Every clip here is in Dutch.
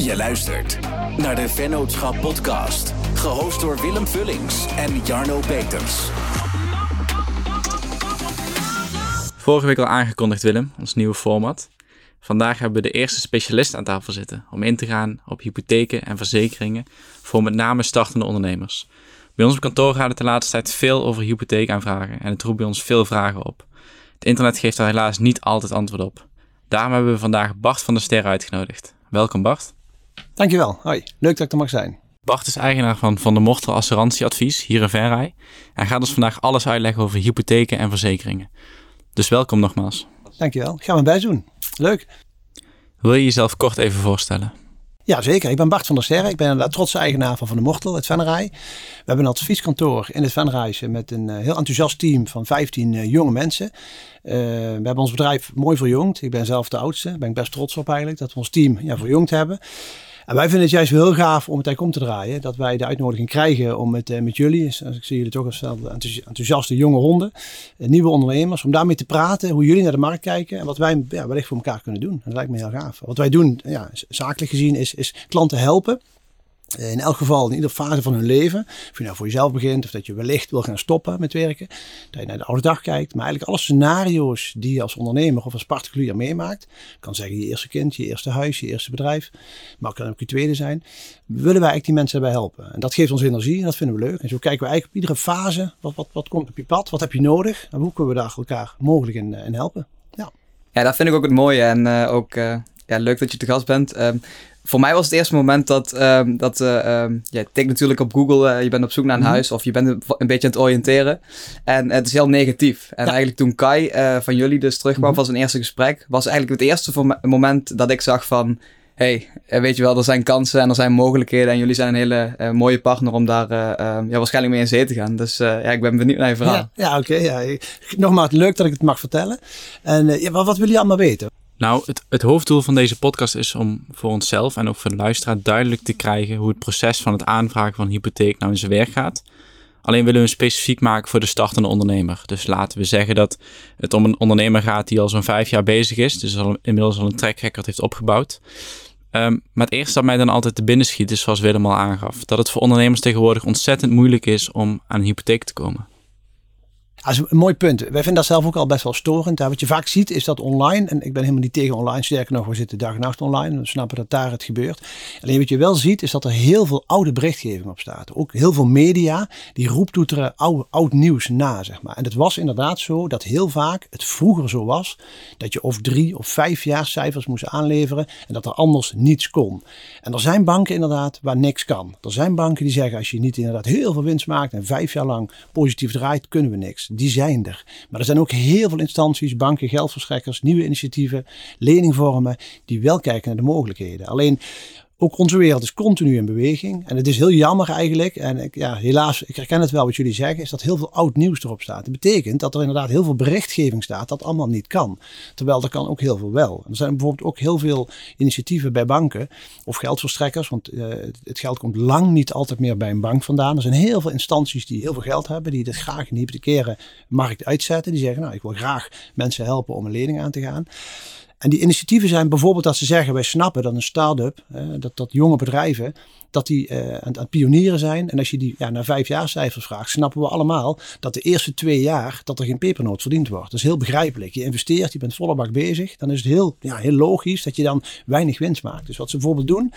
Je luistert naar de Vennootschap Podcast, gehost door Willem Vullings en Jarno Peters. Vorige week al aangekondigd, Willem, ons nieuwe format. Vandaag hebben we de eerste specialist aan tafel zitten om in te gaan op hypotheken en verzekeringen voor met name startende ondernemers. Bij ons op kantoor gaat het de laatste tijd veel over hypotheekaanvragen en het roept bij ons veel vragen op. Het internet geeft daar helaas niet altijd antwoord op. Daarom hebben we vandaag Bart van der Ster uitgenodigd. Welkom Bart. Dankjewel. Hoi, leuk dat ik er mag zijn. Bart is eigenaar van Van de Mortel Assurantieadvies hier in Venray en gaat ons vandaag alles uitleggen over hypotheken en verzekeringen. Dus welkom nogmaals. Dankjewel. Gaan we best doen. Leuk. Wil je jezelf kort even voorstellen? Ja, zeker. Ik ben Bart van der Sterre. Ik ben de trotse eigenaar van Van de Mortel, het Venray. We hebben een advieskantoor in het Venrayse met een eh, heel enthousiast team van 15 uh, jonge mensen. Uh, we hebben ons bedrijf mooi verjongd. Ik ben zelf de oudste. Daar ben ik best trots op eigenlijk dat we ons team ja, verjongd hebben. Wij vinden het juist heel gaaf om het eigenlijk om te draaien. Dat wij de uitnodiging krijgen om het uh, met jullie, dus ik zie jullie toch als enthousiaste jonge honden, uh, nieuwe ondernemers, om daarmee te praten, hoe jullie naar de markt kijken en wat wij ja, wellicht voor elkaar kunnen doen. Dat lijkt me heel gaaf. Wat wij doen, ja, zakelijk gezien, is, is klanten helpen eh, in elk geval in iedere fase van hun leven. Of je nou voor jezelf begint of dat je wellicht wil gaan stoppen met werken. Dat je naar de oude dag kijkt. Maar eigenlijk alle scenario's die je als ondernemer of als particulier meemaakt. kan zeggen je eerste kind, je eerste huis, je eerste bedrijf. Maar kan ook je tweede zijn. Willen wij eigenlijk die mensen daarbij helpen. En dat geeft ons energie en dat vinden we leuk. En zo kijken we eigenlijk op iedere fase. Wat, wat, wat komt op je pad? Wat heb je nodig? En hoe kunnen we daar elkaar mogelijk in, in helpen? Ja. ja, dat vind ik ook het mooie. En uh, ook... Ja, leuk dat je te gast bent. Um, voor mij was het eerste moment dat, um, dat uh, um, je tikt natuurlijk op Google, uh, je bent op zoek naar een mm -hmm. huis of je bent een, beetje aan het oriënteren. En het is heel negatief. En ja. eigenlijk toen Kai uh, van jullie dus terugkwam mm -hmm. van zijn eerste gesprek, was eigenlijk het eerste moment dat ik zag van, hey, weet je wel, er zijn kansen en er zijn mogelijkheden en jullie zijn een hele mooie partner om daar uh, ja, waarschijnlijk mee in zee te gaan. Dus ja, ik ben benieuwd naar je verhaal. Ja, ja oké. Okay, ja. Nogmaals, leuk dat ik het mag vertellen. En wat, wat willen jullie allemaal weten? Nou, het, het, hoofddoel van deze podcast is om voor onszelf en ook voor de luisteraar duidelijk te krijgen hoe het proces van het aanvragen van een hypotheek nou in zijn werk gaat. Alleen willen we hem specifiek maken voor de startende ondernemer. Dus laten we zeggen dat het om een ondernemer gaat die al zo'n vijf jaar bezig is, dus al inmiddels al een track record heeft opgebouwd. Um, maar het eerste dat mij dan altijd te binnen schiet is, zoals Willem al aangaf, dat het voor ondernemers tegenwoordig ontzettend moeilijk is om aan een hypotheek te komen. Dat is een mooi punt. Wij vinden dat zelf ook al best wel storend. Wat je vaak ziet is dat online, en ik ben helemaal niet tegen online, sterker nog, we zitten dag en nacht online. We snappen dat daar het gebeurt. Alleen wat je wel ziet is dat er heel veel oude berichtgeving op staat. Ook heel veel media die roeptoeteren oud, oud nieuws na, zeg maar. En het was inderdaad zo dat heel vaak het vroeger zo was dat je of drie of vijf jaar cijfers moest aanleveren en dat er anders niets kon. En er zijn banken inderdaad waar niks kan. Er zijn banken die zeggen als je niet inderdaad heel veel winst maakt en vijf jaar lang positief draait, kunnen we niks die zijn er. Maar er zijn ook heel veel instanties, banken, geldverstrekkers, nieuwe initiatieven, leningvormen, die wel kijken naar de mogelijkheden. Alleen ook onze wereld is continu in beweging. En het is heel jammer eigenlijk. En ik, ja, helaas, ik herken het wel wat jullie zeggen, is dat heel veel oud nieuws erop staat. Dat betekent dat er inderdaad heel veel berichtgeving staat dat allemaal niet kan. Terwijl er kan ook heel veel wel. Er zijn bijvoorbeeld ook heel veel initiatieven bij banken of geldverstrekkers. Want uh, het geld komt lang niet altijd meer bij een bank vandaan. Er zijn heel veel instanties die heel veel geld hebben, die dit graag in de hypothecaire markt uitzetten. Die zeggen, nou, ik wil graag mensen helpen om een lening aan te gaan. En die initiatieven zijn bijvoorbeeld dat ze zeggen, wij snappen dat een start-up, dat, dat jonge bedrijven, dat die uh, aan, pionieren zijn. En als je die ja, naar vijf jaar cijfers vraagt, snappen we allemaal dat de eerste twee jaar dat er geen pepernoot verdiend wordt. Dat is heel begrijpelijk. Je investeert, je bent volle bak bezig. Dan is het heel, ja, heel logisch dat je dan weinig winst maakt. Dus wat ze bijvoorbeeld doen,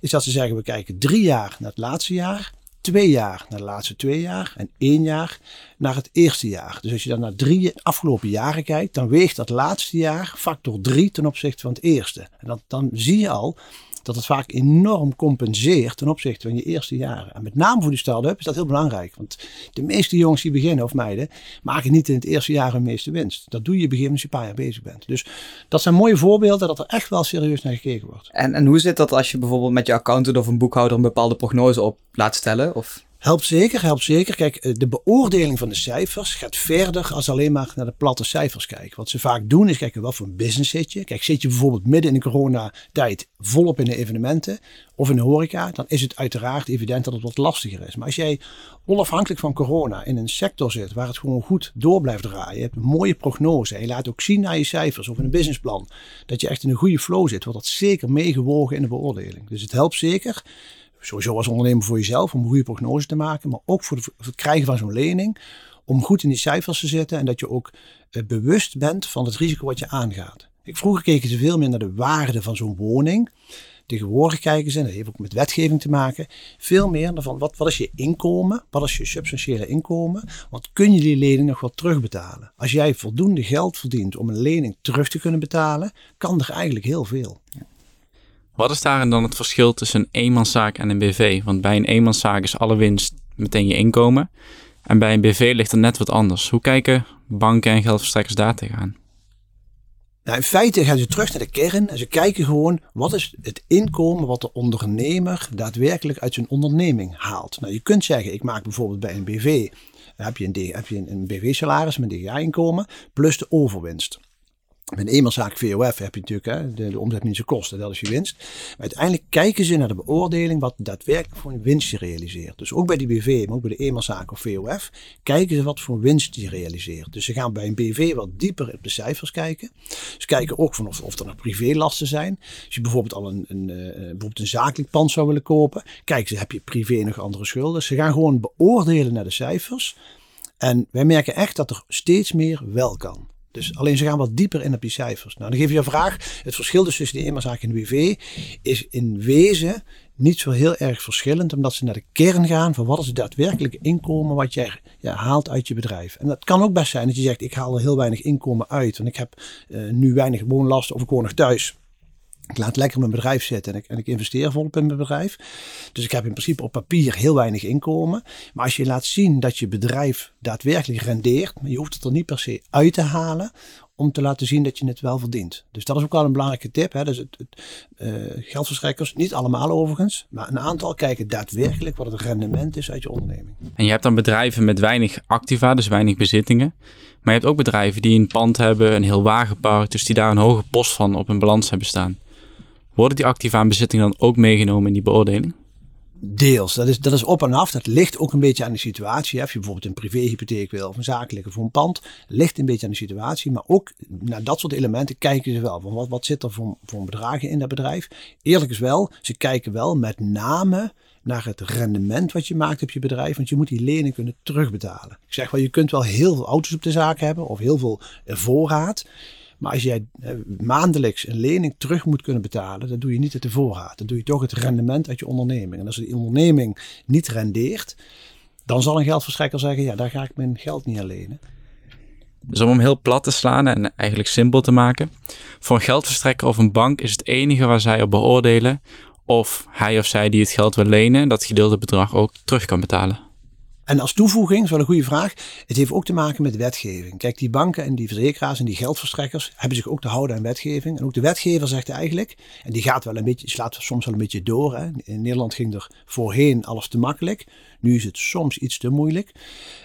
is dat ze zeggen, we kijken drie jaar naar het laatste jaar twee jaar naar de laatste twee jaar en één jaar naar het eerste jaar. Dus als je dan naar drie afgelopen jaren kijkt, dan weegt dat laatste jaar factor drie ten opzichte van het eerste. En dan, dan zie je al dat het vaak enorm compenseert ten opzichte van je eerste jaren. En met name voor die start-up is dat heel belangrijk. Want de meeste jongens die beginnen, of meiden, maken niet in het eerste jaar hun meeste winst. Dat doe je begin als je een paar jaar bezig bent. Dus dat zijn mooie voorbeelden dat er echt wel serieus naar gekeken wordt. En, en hoe zit dat als je bijvoorbeeld met je accountant of een boekhouder een bepaalde prognose op laat stellen? Of Helpt zeker, helpt zeker. Kijk, eh, de beoordeling van de cijfers gaat verder als alleen maar naar de platte cijfers kijken. Wat ze vaak doen is kijken wat voor een business zit je. Kijk, zit je bijvoorbeeld midden in de coronatijd volop in de evenementen of in de horeca, dan is het uiteraard evident dat het wat lastiger is. Maar als jij onafhankelijk van corona in een sector zit waar het gewoon goed door blijft draaien, je hebt een mooie prognose en je laat ook zien naar je cijfers of in een businessplan dat je echt in een goede flow zit, wordt dat zeker meegewogen in de beoordeling. Dus het helpt zeker sowieso als ondernemer voor jezelf om een goede prognose te maken, maar ook voor, het krijgen van zo'n lening, om goed in die cijfers te zitten en dat je ook eh, bewust bent van het risico wat je aangaat. Ik, vroeger keken ze veel meer naar de waarde van zo'n woning. Tegenwoordig kijken ze, en dat heeft ook met wetgeving te maken, veel meer naar van wat, wat is je inkomen, wat is je substantiële inkomen, wat kun je die lening nog wel terugbetalen. Als jij voldoende geld verdient om een lening terug te kunnen betalen, kan er eigenlijk heel veel. Ja. Wat is daarin dan het verschil tussen een eenmanszaak en een BV? Want bij een eenmanszaak is alle winst meteen je inkomen. En bij een BV ligt er net wat anders. Hoe kijken banken en geldverstrekkers daar tegenaan? Nou, in feite gaan ze terug naar de kern en ze kijken gewoon wat is het inkomen wat de ondernemer daadwerkelijk uit zijn onderneming haalt. Nou, je kunt zeggen, ik maak bijvoorbeeld bij een BV, heb je een, een BV-salaris met een DGA-inkomen plus de overwinst. Met een eenmanszaak VOF heb je natuurlijk hè, de, de omzetminste kosten, dat is je winst. Maar uiteindelijk kijken ze naar de beoordeling wat daadwerkelijk voor een winst je realiseert. Dus ook bij die BV, maar ook bij de eenmanszaak of VOF, kijken ze wat voor winst je realiseert. Dus ze gaan bij een BV wat dieper op de cijfers kijken. Ze kijken ook van of, of er nog privélasten zijn. Als je bijvoorbeeld al een, een, uh, bijvoorbeeld een zakelijk pand zou willen kopen, kijken ze, heb je privé nog andere schulden? Ze gaan gewoon beoordelen naar de cijfers. En wij merken echt dat er steeds meer wel kan. Dus alleen ze gaan wat dieper in op die cijfers. Nou, dan geef je een vraag. Het verschil dus tussen de eenmanszaak en de BV is in wezen niet zo heel erg verschillend, omdat ze naar de kern gaan van wat is het daadwerkelijke inkomen wat jij ja, haalt uit je bedrijf. En dat kan ook best zijn dat je zegt, ik haal er heel weinig inkomen uit, want ik heb uh, nu weinig woonlasten of ik woon nog thuis. Ik laat lekker mijn bedrijf zitten en ik, en ik investeer volop in mijn bedrijf. Dus ik heb in principe op papier heel weinig inkomen. Maar als je laat zien dat je bedrijf daadwerkelijk rendeert, maar je hoeft het er niet per se uit te halen om te laten zien dat je het wel verdient. Dus dat is ook wel een belangrijke tip. Hè? Dus het, het uh, geldverstrekkers, niet allemaal overigens, maar een aantal kijken daadwerkelijk wat het rendement is uit je onderneming. En je hebt dan bedrijven met weinig activa, dus weinig bezittingen. Maar je hebt ook bedrijven die een pand hebben, een heel wagenpark, dus die daar een hoge post van op hun balans hebben staan. Worden die activa aan bezittingen dan ook meegenomen in die beoordeling? Deels. Dat is, dat is op en af. Dat ligt ook een beetje aan de situatie. Als je bijvoorbeeld een privéhypotheek wil of een zakelijke voor een pand. Ligt een beetje aan de situatie. Maar ook naar dat soort elementen kijken ze wel. Van wat, wat zit er voor, voor bedragen in dat bedrijf? Eerlijk is wel, ze kijken wel met name naar het rendement wat je maakt op je bedrijf. Want je moet die lening kunnen terugbetalen. Ik zeg wel, je kunt wel heel veel auto's op de zaak hebben of heel veel voorraad. Maar als jij eh, maandelijks een lening terug moet kunnen betalen, dan doe je niet het de voorraad. Dan doe je toch het rendement uit je onderneming. En als die onderneming niet rendeert, dan zal een geldverstrekker zeggen, ja, daar ga ik mijn geld niet aan lenen. Dus om hem heel plat te slaan en eigenlijk simpel te maken. Voor een geldverstrekker of een bank is het enige waar zij op beoordelen of hij of zij die het geld wil lenen, dat gedeelde bedrag ook terug kan betalen. En als toevoeging, dat is wel een goede vraag, het heeft ook te maken met wetgeving. Kijk, die banken en die verzekeraars en die geldverstrekkers hebben zich ook te houden aan wetgeving. En ook de wetgever zegt eigenlijk, en die gaat wel een beetje, slaat soms wel een beetje door. Hè. In Nederland ging er voorheen alles te makkelijk. Nu is het soms iets te moeilijk.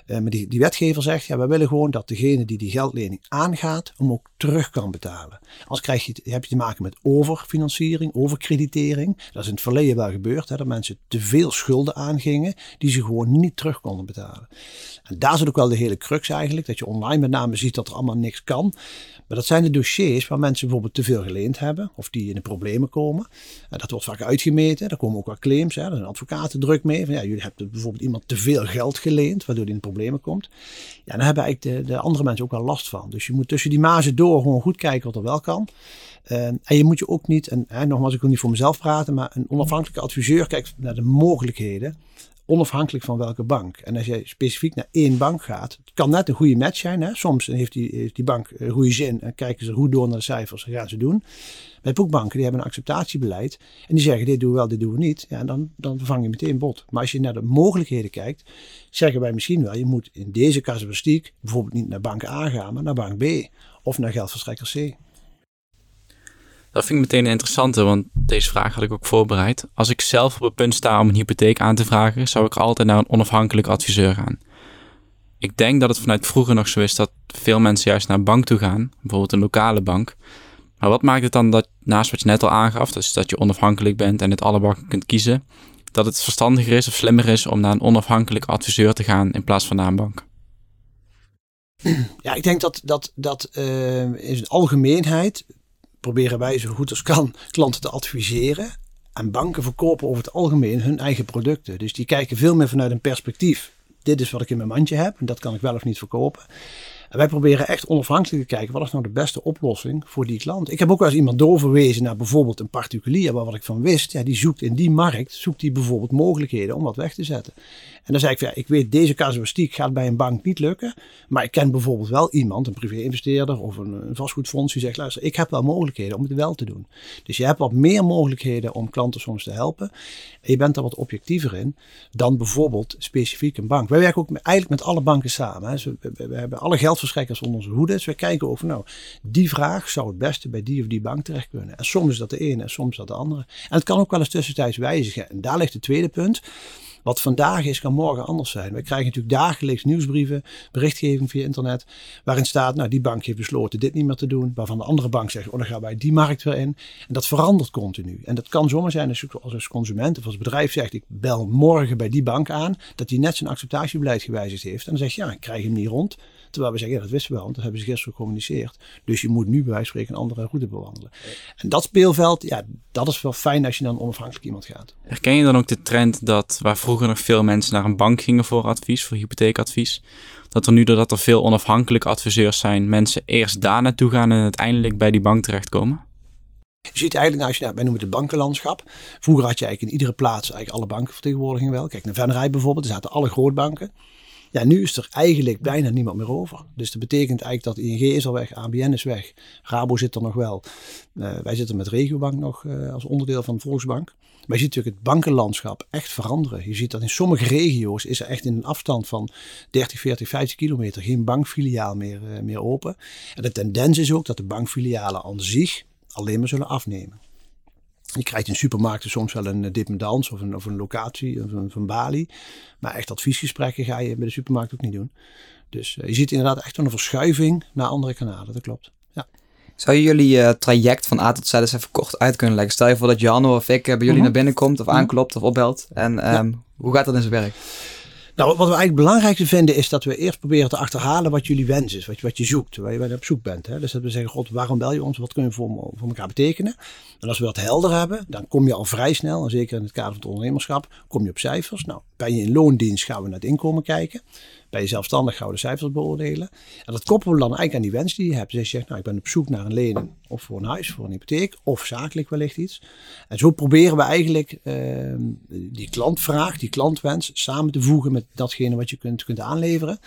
Uh, maar die, die wetgever zegt, ja, we willen gewoon dat degene die die geldlening aangaat, hem ook terug kan betalen. Anders krijg je, heb je te maken met overfinanciering, overkreditering. Dat is in het verleden wel gebeurd, hè, dat mensen te veel schulden aangingen die ze gewoon niet terug konden betalen. En daar zit ook wel de hele crux eigenlijk, dat je online met name ziet dat er allemaal niks kan. Maar dat zijn de dossiers waar mensen bijvoorbeeld te veel geleend hebben of die in de problemen komen. En dat wordt vaak uitgemeten, daar komen ook wel claims, hè, zijn advocaten druk mee. Van, ja, jullie hebben bijvoorbeeld iemand te veel geld geleend, waardoor die in de problemen komt. Ja, dan hebben eigenlijk de, de andere mensen ook wel last van. Dus je moet tussen die mazen door gewoon goed kijken wat er wel kan. Uh, en je moet je ook niet, en hè, nogmaals, ik wil niet voor mezelf praten, maar een onafhankelijke adviseur kijkt naar de mogelijkheden onafhankelijk van welke bank. En als je specifiek naar één bank gaat, het kan net een goede match zijn. Hè? Soms heeft die, die bank een goede zin en kijken ze goed door naar de cijfers en gaan ze doen. Bij boekbanken die hebben een acceptatiebeleid en die zeggen dit doen we wel, dit doen we niet. Ja, dan, dan vervang je meteen bot. Maar als je naar de mogelijkheden kijkt, zeggen wij misschien wel, je moet in deze casuïstiek bijvoorbeeld niet naar bank A gaan, maar naar bank B of naar geldverstrekker C. Dat vind ik meteen een interessante, want Deze vraag had ik ook voorbereid. Als ik zelf op het punt sta om een hypotheek aan te vragen, zou ik altijd naar een onafhankelijk adviseur gaan. Ik denk dat het vanuit vroeger nog zo is dat veel mensen juist naar een bank toe gaan, bijvoorbeeld een lokale bank. Maar wat maakt het dan dat, naast wat je net al aangaf, dus dat je onafhankelijk bent en het alle banken kunt kiezen, dat het verstandiger is of slimmer is om naar een onafhankelijk adviseur te gaan in plaats van naar een bank? Ja, ik denk dat, dat, dat uh, in zijn algemeenheid proberen wij zo goed als kan klanten te adviseren. En banken verkopen over het algemeen hun eigen producten. Dus die kijken veel meer vanuit een perspectief. Dit is wat ik in mijn mandje heb en dat kan ik wel of niet verkopen. Wij proberen echt onafhankelijk te kijken, wat is nou de beste oplossing voor die klant? Ik heb ook wel eens iemand doorverwezen naar bijvoorbeeld een particulier, waar wat ik van wist, ja, die zoekt in die markt, zoekt die bijvoorbeeld mogelijkheden om wat weg te zetten. En dan zei ik, ja, ik weet deze casuïstiek gaat bij een bank niet lukken, maar ik ken bijvoorbeeld wel iemand, een privé-investeerder of een, vastgoedfonds, die zegt, luister, ik heb wel mogelijkheden om het wel te doen. Dus je hebt wat meer mogelijkheden om klanten soms te helpen. En je bent er wat objectiever in dan bijvoorbeeld specifiek een bank. Wij werken ook eigenlijk met alle banken samen. Hè. Dus we, we, hebben alle geldverstrekkers onder onze hoede. Dus we kijken over, nou, die vraag zou het beste bij die of die bank terecht kunnen. En soms is dat de ene en soms dat de andere. En het kan ook wel eens tussentijds wijzigen. En daar ligt het tweede punt. Wat vandaag is, kan morgen anders zijn. We krijgen natuurlijk dagelijks nieuwsbrieven, berichtgeving via internet, waarin staat, nou die bank heeft besloten dit niet meer te doen, waarvan de andere bank zegt, oh dan gaan wij die markt weer in. En dat verandert continu. En dat kan zomaar zijn als, als consument of als bedrijf zegt, ik bel morgen bij die bank aan, dat die net zijn acceptatiebeleid gewijzigd heeft. En dan zeg je, ja, ik krijg hem niet rond. Terwijl we zeggen, ja, dat wisten we wel, want dat hebben ze gisteren gecommuniceerd. Dus je moet nu bij wijze van spreken een andere route bewandelen. En dat speelveld, ja, dat is wel fijn als je dan onafhankelijk iemand gaat. Herken je dan ook de trend dat waar vroeger nog veel mensen naar een bank gingen voor advies, voor hypotheekadvies, dat er nu doordat er veel onafhankelijke adviseurs zijn, mensen eerst daar naartoe gaan en uiteindelijk bij die bank terechtkomen? Je ziet eigenlijk, als je, nou, wij noemen het bankenlandschap. Vroeger had je eigenlijk in iedere plaats eigenlijk alle bankenvertegenwoordigingen wel. Kijk naar Venray bijvoorbeeld, er zaten alle grootbanken. Ja, nu is er eigenlijk bijna niemand meer over. Dus dat betekent eigenlijk dat ING is al weg, ABN is weg, Rabo zit er nog wel. Uh, wij zitten met Regiobank nog uh, als onderdeel van Volksbank. Maar je ziet natuurlijk het bankenlandschap echt veranderen. Je ziet dat in sommige regio's is er echt in een afstand van 30, 40, 50 kilometer geen bankfiliaal meer, uh, meer open. En de tendens is ook dat de bankfilialen aan zich alleen maar zullen afnemen. Je krijgt in supermarkten soms wel een dependance of een, of een locatie of een, van Bali. Maar echt adviesgesprekken ga je bij de supermarkt ook niet doen. Dus uh, je ziet inderdaad echt een verschuiving naar andere kanalen. Dat klopt. Ja. Zou je jullie uh, traject van A tot Z eens even kort uit kunnen leggen? Stel je voor dat Jan of ik uh, bij jullie mm -hmm. naar binnen komt of aanklopt of opbelt. En um, ja. hoe gaat dat in zijn werk? Nou, wat we eigenlijk het belangrijkste vinden is dat we eerst proberen te achterhalen wat jullie wens is, wat je, zoekt, waar je, waar op zoek bent. Hè? Dus dat we zeggen, god, waarom bel je ons, wat kunnen we voor, voor elkaar betekenen? En als we dat helder hebben, dan kom je al vrij snel, en zeker in het kader van het ondernemerschap, kom je op cijfers. Nou, ben je in loondienst, gaan we naar het inkomen kijken. Ben je zelfstandig, de cijfers beoordelen. En dat koppelen we dan eigenlijk aan die wens die je hebt. Dus je zegt, nou, ik ben op zoek naar een lening of voor een huis, voor een hypotheek, of zakelijk wellicht iets. En zo proberen we eigenlijk uh, die klantvraag, die klantwens, samen te voegen met datgene wat je kunt, kunt aanleveren.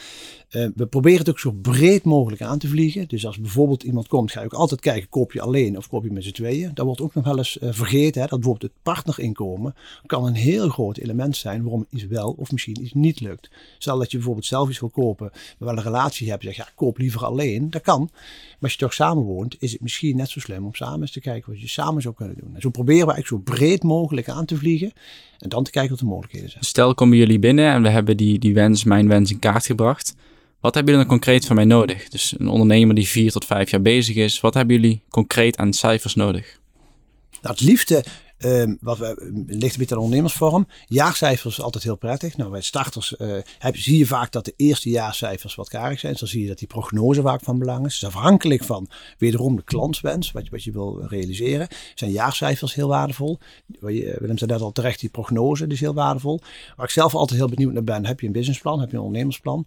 Uh, we proberen het ook zo breed mogelijk aan te vliegen. Dus als bijvoorbeeld iemand komt, ga je ook altijd kijken, koop je alleen of koop je met z'n tweeën. Dat wordt ook nog wel eens uh, vergeten, hè, dat bijvoorbeeld het partnerinkomen kan een heel groot element zijn waarom iets wel of misschien iets niet lukt. Stel dat je bijvoorbeeld zelf iets wil kopen, maar wel een relatie hebt, zeg ja, koop liever alleen. Dat kan. Maar als je toch samen woont, is het misschien net zo slim om samen eens te kijken wat je samen zou kunnen doen. En zo proberen we eigenlijk zo breed mogelijk aan te vliegen en dan te kijken wat de mogelijkheden zijn. Stel, komen jullie binnen en we hebben die, die wens, mijn wens in kaart gebracht. Wat hebben jullie dan concreet van mij nodig? Dus een ondernemer die vier tot vijf jaar bezig is, wat hebben jullie concreet aan cijfers nodig? Nou, het liefde Um, wat we, ligt een beetje aan ondernemersvorm. Jaarcijfers is altijd heel prettig. Nou, bij starters uh, heb, zie je vaak dat de eerste jaarcijfers wat karig zijn. Dus dan zie je dat die prognose vaak van belang is. Dus afhankelijk van wederom de klantswens, wat je, wat je wil realiseren, zijn jaarcijfers heel waardevol. Willem zei net al terecht, die prognose is heel waardevol. Waar ik zelf altijd heel benieuwd naar ben, heb je een businessplan, heb je een ondernemersplan?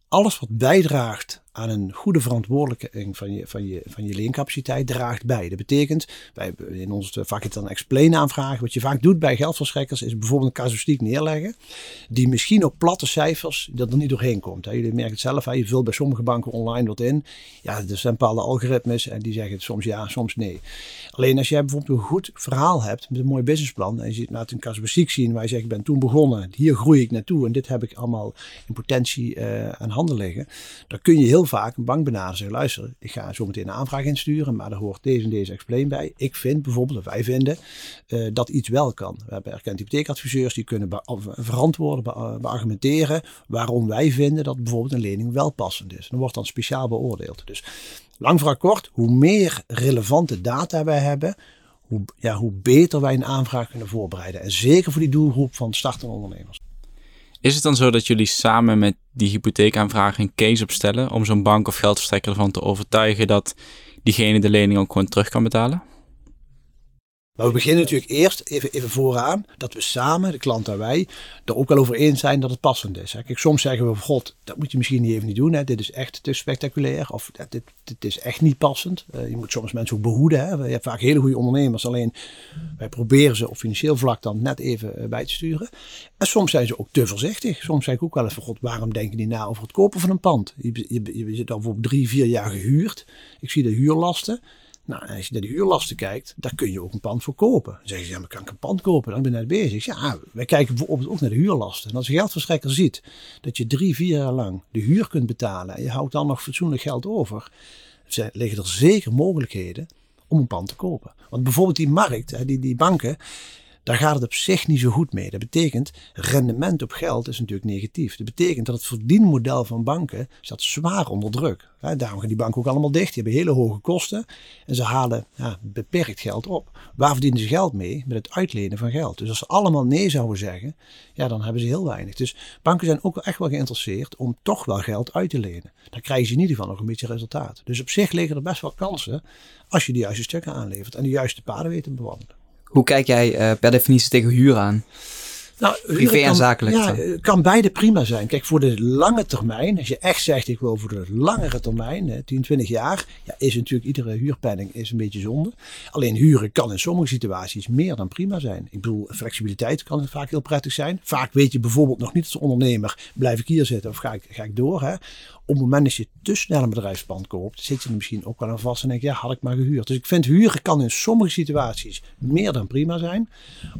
alles wat bijdraagt aan een goede verantwoordelijking van je, van je, van je leencapaciteit draagt bij. Dat betekent, wij in ons vak het dan explain aanvragen. Wat je vaak doet bij geldverstrekkers is bijvoorbeeld een casuïstiek neerleggen. Die misschien op platte cijfers dat er niet doorheen komt. Jullie merken het zelf, je vult bij sommige banken online wat in. Ja, er zijn bepaalde algoritmes en die zeggen soms ja, soms nee. Alleen als jij bijvoorbeeld een goed verhaal hebt met een mooi businessplan. En je ziet laat een casuïstiek zien waar je zegt, ik ben toen begonnen. Hier groei ik naartoe en dit heb ik allemaal in potentie uh, aan hand liggen. Dan kun je heel vaak een bank benaderen en zeggen, luister, ik ga zo meteen een aanvraag insturen, maar er hoort deze en deze explain bij. Ik vind bijvoorbeeld, of wij vinden, uh, dat iets wel kan. We hebben erkend hypotheekadviseurs die kunnen verantwoorden, be beargumenteren waarom wij vinden dat bijvoorbeeld een lening wel passend is. Dat wordt dan speciaal beoordeeld. Dus lang vooral kort, hoe meer relevante data wij hebben, ja, hoe beter wij een aanvraag kunnen voorbereiden. En zeker voor die doelgroep van startende ondernemers. Is het dan zo dat jullie samen met die hypotheekaanvraag een case opstellen om zo'n bank of geldverstrekker ervan te overtuigen dat diegene de lening ook gewoon terug kan betalen? Maar we beginnen natuurlijk eerst even, even vooraan dat we samen, de klant en wij, er ook wel over eens zijn dat het passend is. Kijk, soms zeggen we, god, dat moet je misschien niet even niet doen. Hè. Dit is echt te spectaculair of dit, dit is echt niet passend. Uh, je moet soms mensen ook behoeden. Hè. Je hebt vaak hele goede ondernemers, alleen wij proberen ze op financieel vlak dan net even eh, bij te sturen. En soms zijn ze ook te voorzichtig. Soms zeg ik ook wel eens van, god, waarom denken die na over het kopen van een pand? Je, je, je zit dan voor drie, vier jaar gehuurd. Ik zie de huurlasten. Nou, als je naar de huurlasten kijkt, daar kun je ook een pand voor kopen. Dan zeggen ze, ja, maar kan ik een pand kopen? Dan ben ik net bezig. Ja, wij kijken bijvoorbeeld ook naar de huurlasten. En als een geldverstrekker ziet dat je drie, vier jaar lang de huur kunt betalen en je houdt dan nog fatsoenlijk geld over, liggen er zeker mogelijkheden om een pand te kopen. Want bijvoorbeeld die markt, die, die banken, daar gaat het op zich niet zo goed mee. Dat betekent, rendement op geld is natuurlijk negatief. Dat betekent dat het verdienmodel van banken staat zwaar onder druk. Daarom gaan die banken ook allemaal dicht. Die hebben hele hoge kosten en ze halen ja, beperkt geld op. Waar verdienen ze geld mee? Met het uitlenen van geld. Dus als ze allemaal nee zouden zeggen, ja, dan hebben ze heel weinig. Dus banken zijn ook echt wel geïnteresseerd om toch wel geld uit te lenen. Dan krijgen ze in ieder geval nog een beetje resultaat. Dus op zich liggen er best wel kansen als je de juiste stukken aanlevert en de juiste paden weet te bewandelen. Hoe kijk jij uh, per definitie tegen huur aan? Nou, Privé en zakelijk. Ja, kan beide prima zijn. Kijk, voor de lange termijn, als je echt zegt ik wil voor de langere termijn, 10, 20 jaar, ja, is natuurlijk iedere huurpenning is een beetje zonde. Alleen huren kan in sommige situaties meer dan prima zijn. Ik bedoel, flexibiliteit kan vaak heel prettig zijn. Vaak weet je bijvoorbeeld nog niet als ondernemer, blijf ik hier zitten of ga ik, ga ik door. Hè? Op het moment dat je te snel een bedrijfspand koopt, zit je er misschien ook wel aan vast en denk je, ja, had ik maar gehuurd. Dus ik vind huren kan in sommige situaties meer dan prima zijn.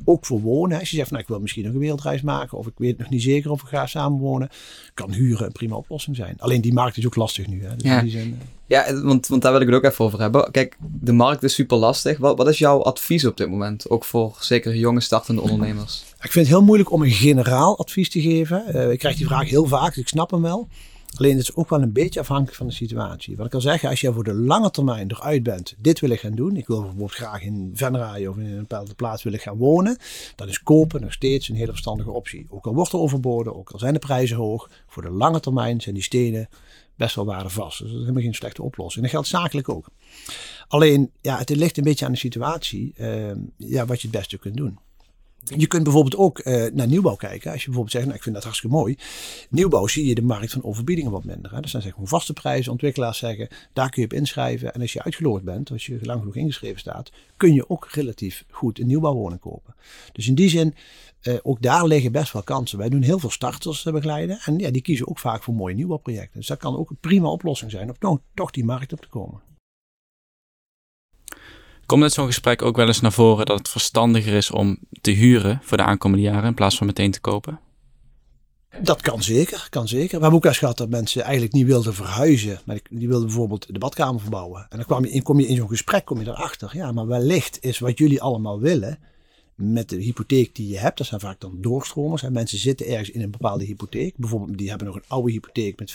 Ook voor wonen. Als je zegt, nou, ik wil misschien nog een wereldreis maken of ik weet nog niet zeker of ik ga samenwonen, kan huren een prima oplossing zijn. Alleen die markt is ook lastig nu. Hè? Dus ja. Die zijn, ja, want, want daar wil ik het ook even over hebben. Kijk, de markt is super lastig. Wat, wat is jouw advies op dit moment? Ook voor zeker jonge startende ondernemers. Ik vind het heel moeilijk om een generaal advies te geven. Uh, ik krijg die vraag heel vaak, dus ik snap hem wel. Alleen het is ook wel een beetje afhankelijk van de situatie. Wat ik al zeg, als je voor de lange termijn eruit bent, dit wil ik gaan doen. Ik wil bijvoorbeeld graag in Venray of in een bepaalde plaats willen gaan wonen. Dan is kopen nog steeds een hele verstandige optie. Ook al wordt er overboden, ook al zijn de prijzen hoog. Voor de lange termijn zijn die stenen best wel waardevast. Dus dat is helemaal geen slechte oplossing. Dat geldt zakelijk ook. Alleen, ja, het ligt een beetje aan de situatie uh, ja, wat je het beste kunt doen. Je kunt bijvoorbeeld ook uh, naar nieuwbouw kijken. Als je bijvoorbeeld zegt, nou, ik vind dat hartstikke mooi. Nieuwbouw zie je de markt van overbiedingen wat minder. Hè. Dus dan zeggen gewoon vaste prijzen. Ontwikkelaars zeggen, daar kun je op inschrijven. En als je uitgeloord bent, als je lang genoeg ingeschreven staat, kun je ook relatief goed een nieuwbouwwoning kopen. Dus in die zin, uh, ook daar liggen best wel kansen. Wij doen heel veel starters begeleiden. En ja, die kiezen ook vaak voor mooie nieuwbouwprojecten. Dus dat kan ook een prima oplossing zijn om toch die markt op te komen. Komt uit zo'n gesprek ook wel eens naar voren dat het verstandiger is om te huren voor de aankomende jaren in plaats van meteen te kopen? Dat kan zeker, kan zeker. We hebben ook eens gehad dat mensen eigenlijk niet wilden verhuizen. Maar die wilden bijvoorbeeld de badkamer verbouwen. En dan kwam je, kom je in zo'n gesprek, kom je erachter. Ja, maar wellicht is wat jullie allemaal willen, met de hypotheek die je hebt, dat zijn vaak dan doorstromers. En mensen zitten ergens in een bepaalde hypotheek. Bijvoorbeeld, die hebben nog een oude hypotheek met 65%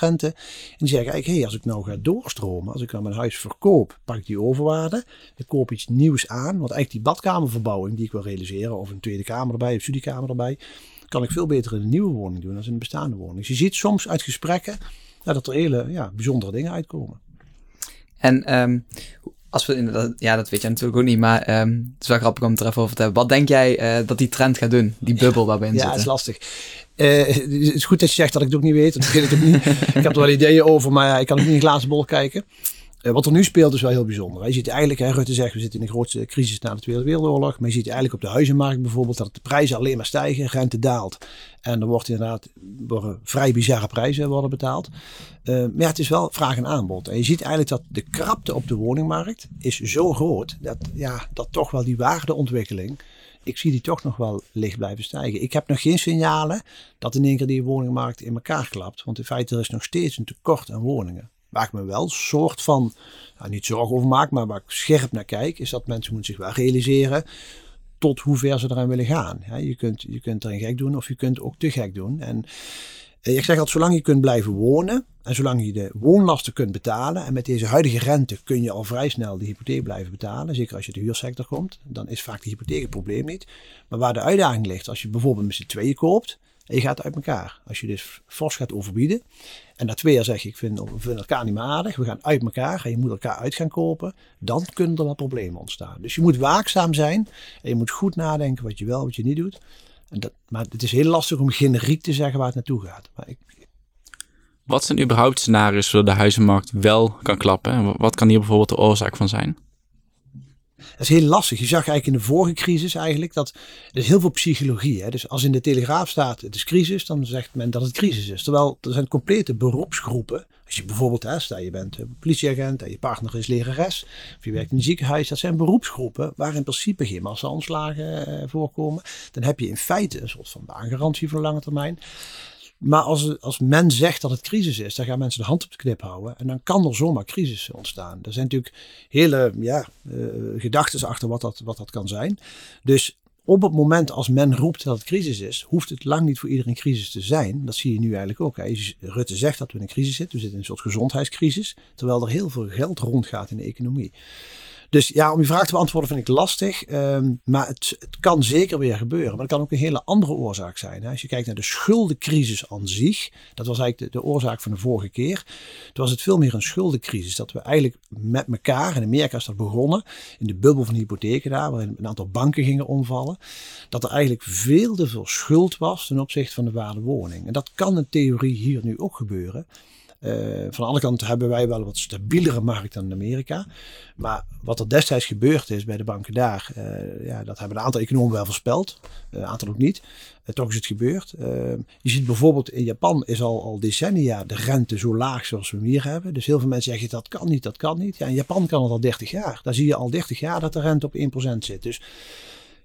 rente. En die zeggen eigenlijk, hey, als ik nou ga doorstromen, als ik nou mijn huis verkoop, pak ik die overwaarde. Ik koop iets nieuws aan, want eigenlijk die badkamerverbouwing die ik wil realiseren, of een tweede kamer erbij, of studiekamer erbij, kan ik veel beter in een nieuwe woning doen dan in een bestaande woning. Dus je ziet soms uit gesprekken dat er hele ja, bijzondere dingen uitkomen. En um, als we inderdaad, ja, dat weet je natuurlijk ook niet, maar um, het is wel grappig om het er even over te hebben. Wat denk jij uh, dat die trend gaat doen, die bubbel waar we in ja, zitten? Ja, is lastig. Uh, het is goed dat je zegt dat ik het ook niet weet, dat weet ik ook niet. ik heb er wel ideeën over, maar ja, ik kan ook niet in een glazen bol kijken. Uh, wat er nu speelt is wel heel bijzonder. Je ziet eigenlijk, hè, Rutte zegt, we zitten in de grootste crisis na de Tweede Wereldoorlog. Maar je ziet eigenlijk op de huizenmarkt bijvoorbeeld dat de prijzen alleen maar stijgen, rente daalt. En er wordt inderdaad vrij bizarre prijzen worden betaald. Uh, maar ja, het is wel vraag en aanbod. En je ziet eigenlijk dat de krapte op de woningmarkt is zo groot dat, ja, dat toch wel die waardeontwikkeling ik zie die toch nog wel licht blijven stijgen. Ik heb nog geen signalen dat in één keer die woningmarkt in elkaar klapt. Want in feite er is nog steeds een tekort aan woningen. Waar ik me wel soort van, niet zorgen over maak, maar waar ik scherp naar kijk, is dat mensen moeten zich wel realiseren tot hoe ver ze eraan willen gaan. Je, kunt, je kunt erin gek doen of je kunt ook te gek doen. En eh, ik zeg altijd, zolang je kunt blijven wonen en zolang je de woonlasten kunt betalen. En met deze huidige rente kun je al vrij snel de hypotheek blijven betalen. Zeker als je de huursector komt. Dan is vaak de hypotheek het probleem niet. Maar waar de uitdaging ligt, als je bijvoorbeeld met z'n tweeën koopt. Je gaat uit elkaar. Als je dus fors gaat overbieden. En na twee jaar zeg je, ik vind, we vinden elkaar niet meer aardig. We gaan uit elkaar. En je moet elkaar uit gaan kopen. Dan kunnen er wel problemen ontstaan. Dus je moet waakzaam zijn. En je moet goed nadenken wat je wel, wat je niet doet. En dat, maar het is heel lastig om generiek te zeggen waar het naartoe gaat. Maar ik, wat zijn überhaupt scenario's waar de huizenmarkt wel kan klappen? En wat kan hier bijvoorbeeld de oorzaak van zijn? Dat is heel lastig. Je zag eigenlijk in de vorige crisis eigenlijk dat er is heel veel psychologie. Hè? Dus als in de Telegraaf staat het is crisis, dan zegt men dat het crisis is. Terwijl er zijn complete beroepsgroepen. Als je bijvoorbeeld, hè, stel je bent politieagent en je partner is lerares, of je werkt in een ziekenhuis, dat zijn beroepsgroepen waar in principe geen massaanslagen eh, voorkomen. Dan heb je in feite een soort van baangarantie voor lange termijn. Maar als, als men zegt dat het crisis is, dan gaan mensen de hand op de knip houden. En dan kan er zomaar crisis ontstaan. Er zijn natuurlijk hele ja, uh, gedachten achter wat dat, wat dat kan zijn. Dus op het moment als men roept dat het crisis is, hoeft het lang niet voor iedereen crisis te zijn. Dat zie je nu eigenlijk ook. Rutte zegt dat we in een crisis zitten. We zitten in een soort gezondheidscrisis. Terwijl er heel veel geld rondgaat in de economie. Dus ja, om je vraag te beantwoorden vind ik lastig. Ehm, maar het, het, kan zeker weer gebeuren. Maar het kan ook een hele andere oorzaak zijn. Hè. Als je kijkt naar de schuldencrisis aan zich. Dat was eigenlijk de, de, oorzaak van de vorige keer. Toen was het veel meer een schuldencrisis. Dat we eigenlijk met elkaar, in Amerika is dat begonnen. In de bubbel van hypotheken daar. Waarin een aantal banken gingen omvallen. Dat er eigenlijk veel te veel schuld was ten opzichte van de waarde woning. En dat kan in theorie hier nu ook gebeuren. Uh, van de andere kant hebben wij wel een wat stabielere markt dan in Amerika. Maar wat er destijds gebeurd is bij de banken daar, uh, ja, dat hebben een aantal economen wel voorspeld, een aantal ook niet. toch is het gebeurd. je ziet bijvoorbeeld in Japan is al, al decennia de rente zo laag zoals we hem hier hebben. Dus heel veel mensen zeggen dat kan niet, dat kan niet. Ja, in Japan kan het al 30 jaar. Daar zie je al 30 jaar dat de rente op 1% zit. Dus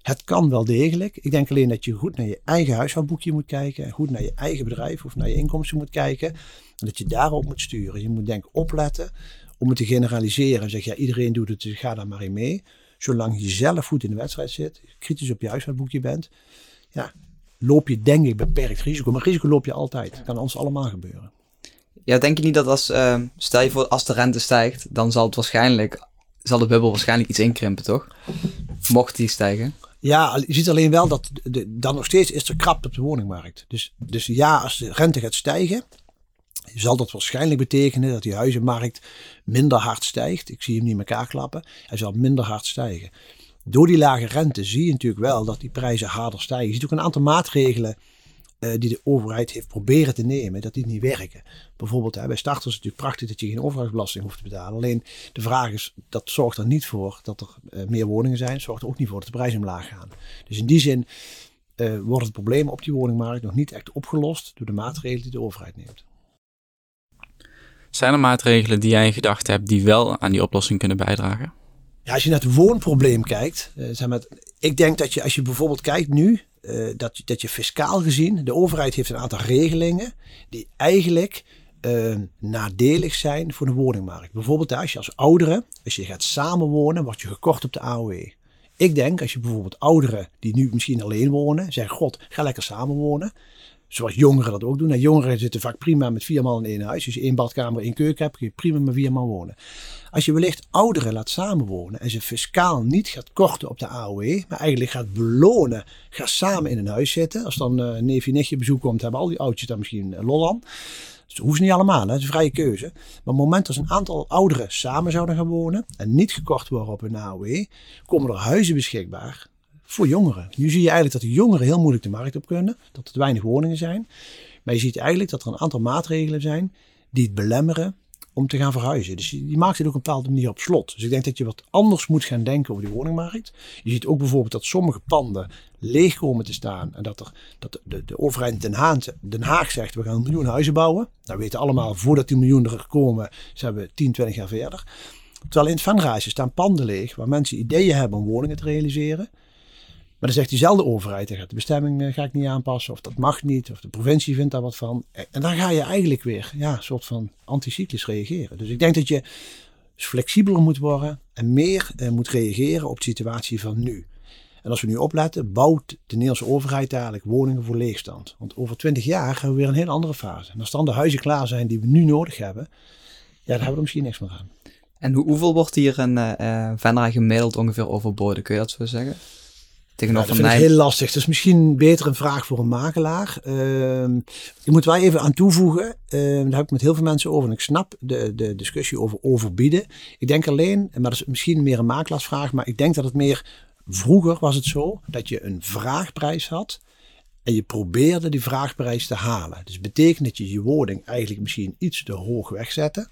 het kan wel degelijk. Ik denk alleen dat je goed naar je eigen huishoudboekje moet kijken. Goed naar je eigen bedrijf of naar je inkomsten moet kijken. En dat je daarop moet sturen. Je moet denk ik opletten om het te generaliseren. En zeg ja, iedereen doet het, dus ga daar maar in mee. Zolang je zelf goed in de wedstrijd zit, kritisch op je huishoudboekje bent. Ja, loop je denk ik beperkt risico. Maar risico loop je altijd. Dat kan ons allemaal gebeuren. Ja, denk je niet dat als, uh, stel je voor, als de rente stijgt, dan zal het waarschijnlijk, zal de bubbel waarschijnlijk iets inkrimpen, toch? Mocht die stijgen. Ja, je ziet alleen wel dat dan nog steeds is er krapte op de woningmarkt. Dus, dus ja, als de rente gaat stijgen, zal dat waarschijnlijk betekenen dat die huizenmarkt minder hard stijgt. Ik zie hem niet in elkaar klappen. Hij zal minder hard stijgen. Door die lage rente zie je natuurlijk wel dat die prijzen harder stijgen. Je ziet ook een aantal maatregelen uh, die de overheid heeft proberen te nemen, dat die niet werken. Bijvoorbeeld hè, bij starters is het natuurlijk prachtig dat je geen overheidsbelasting hoeft te betalen. Alleen de vraag is, dat zorgt er niet voor dat er uh, meer woningen zijn. Zorgt er ook niet voor dat de prijzen omlaag gaan. Dus in die zin uh, wordt het probleem op die woningmarkt nog niet echt opgelost door de maatregelen die de overheid neemt. Zijn er maatregelen die jij in gedachten hebt die wel aan die oplossing kunnen bijdragen? Ja, als je naar het woonprobleem kijkt, uh, zeg maar, ik denk dat je als je bijvoorbeeld kijkt nu, uh, dat, dat je fiscaal gezien, de overheid heeft een aantal regelingen die eigenlijk uh, nadelig zijn voor de woningmarkt. Bijvoorbeeld als je als ouderen, als je gaat samenwonen, word je gekort op de AOW. Ik denk als je bijvoorbeeld ouderen die nu misschien alleen wonen, zeggen god, ga lekker samenwonen. Zoals jongeren dat ook doen. En jongeren zitten vaak prima met vier man in één huis. Als je één badkamer, één keuken hebt, kun je prima met vier man wonen. Als je wellicht ouderen laat samenwonen en ze fiscaal niet gaat korten op de AOW, maar eigenlijk gaat belonen, ga samen in een huis zitten. Als dan uh, neefje nichtje bezoek komt, hebben al die oudjes daar misschien uh, lol aan. Dus hoeft niet allemaal, hè? dat is een vrije keuze. Maar op het moment dat een aantal ouderen samen zouden gaan wonen en niet gekort worden op hun AOW, komen er huizen beschikbaar voor jongeren. Nu zie je eigenlijk dat de jongeren heel moeilijk de markt op kunnen, dat er weinig woningen zijn. Maar je ziet eigenlijk dat er een aantal maatregelen zijn die het belemmeren om te gaan verhuizen. Dus die maakt het ook op een bepaalde manier op slot. Dus ik denk dat je wat anders moet gaan denken over die woningmarkt. Je ziet ook bijvoorbeeld dat sommige panden leeg komen te staan. En dat, er, dat de, de, overheid Den Haag, zegt, we gaan een miljoen huizen bouwen. Nou weten allemaal, voordat die miljoen er komen, zijn we 10, 20 jaar verder. Terwijl in het Venrage staan panden leeg waar mensen ideeën hebben om woningen te realiseren. Maar dan zegt diezelfde overheid, gaat de bestemming eh, ga ik niet aanpassen, of dat mag niet, of de provincie vindt daar wat van. En dan ga je eigenlijk weer ja, een soort van anticyclisch reageren. Dus ik denk dat je flexibeler moet worden en meer eh, moet reageren op de situatie van nu. En als we nu opletten, bouwt de Nederlandse overheid eigenlijk woningen voor leegstand. Want over twintig jaar hebben we weer een heel andere fase. En als dan de huizen klaar zijn die we nu nodig hebben, ja, dan hebben we er misschien niks meer aan. En hoe, hoeveel wordt hier een uh, Venra gemiddeld ongeveer overboden? Kun je dat zo zeggen? Tegenover ja, dat vind ik heel lastig. Is misschien beter een vraag voor een makelaar. Uh, ik moet wel even aan toevoegen, uh, daar heb ik met heel veel mensen over. En ik snap de, de discussie over overbieden. Ik denk alleen, maar dat is misschien meer een makelaarsvraag, maar ik denk dat het meer Vroeger was het zo dat je een vraagprijs had en je probeerde die vraagprijs te halen. Dus betekent dat je je woning eigenlijk misschien iets te hoog wegzette.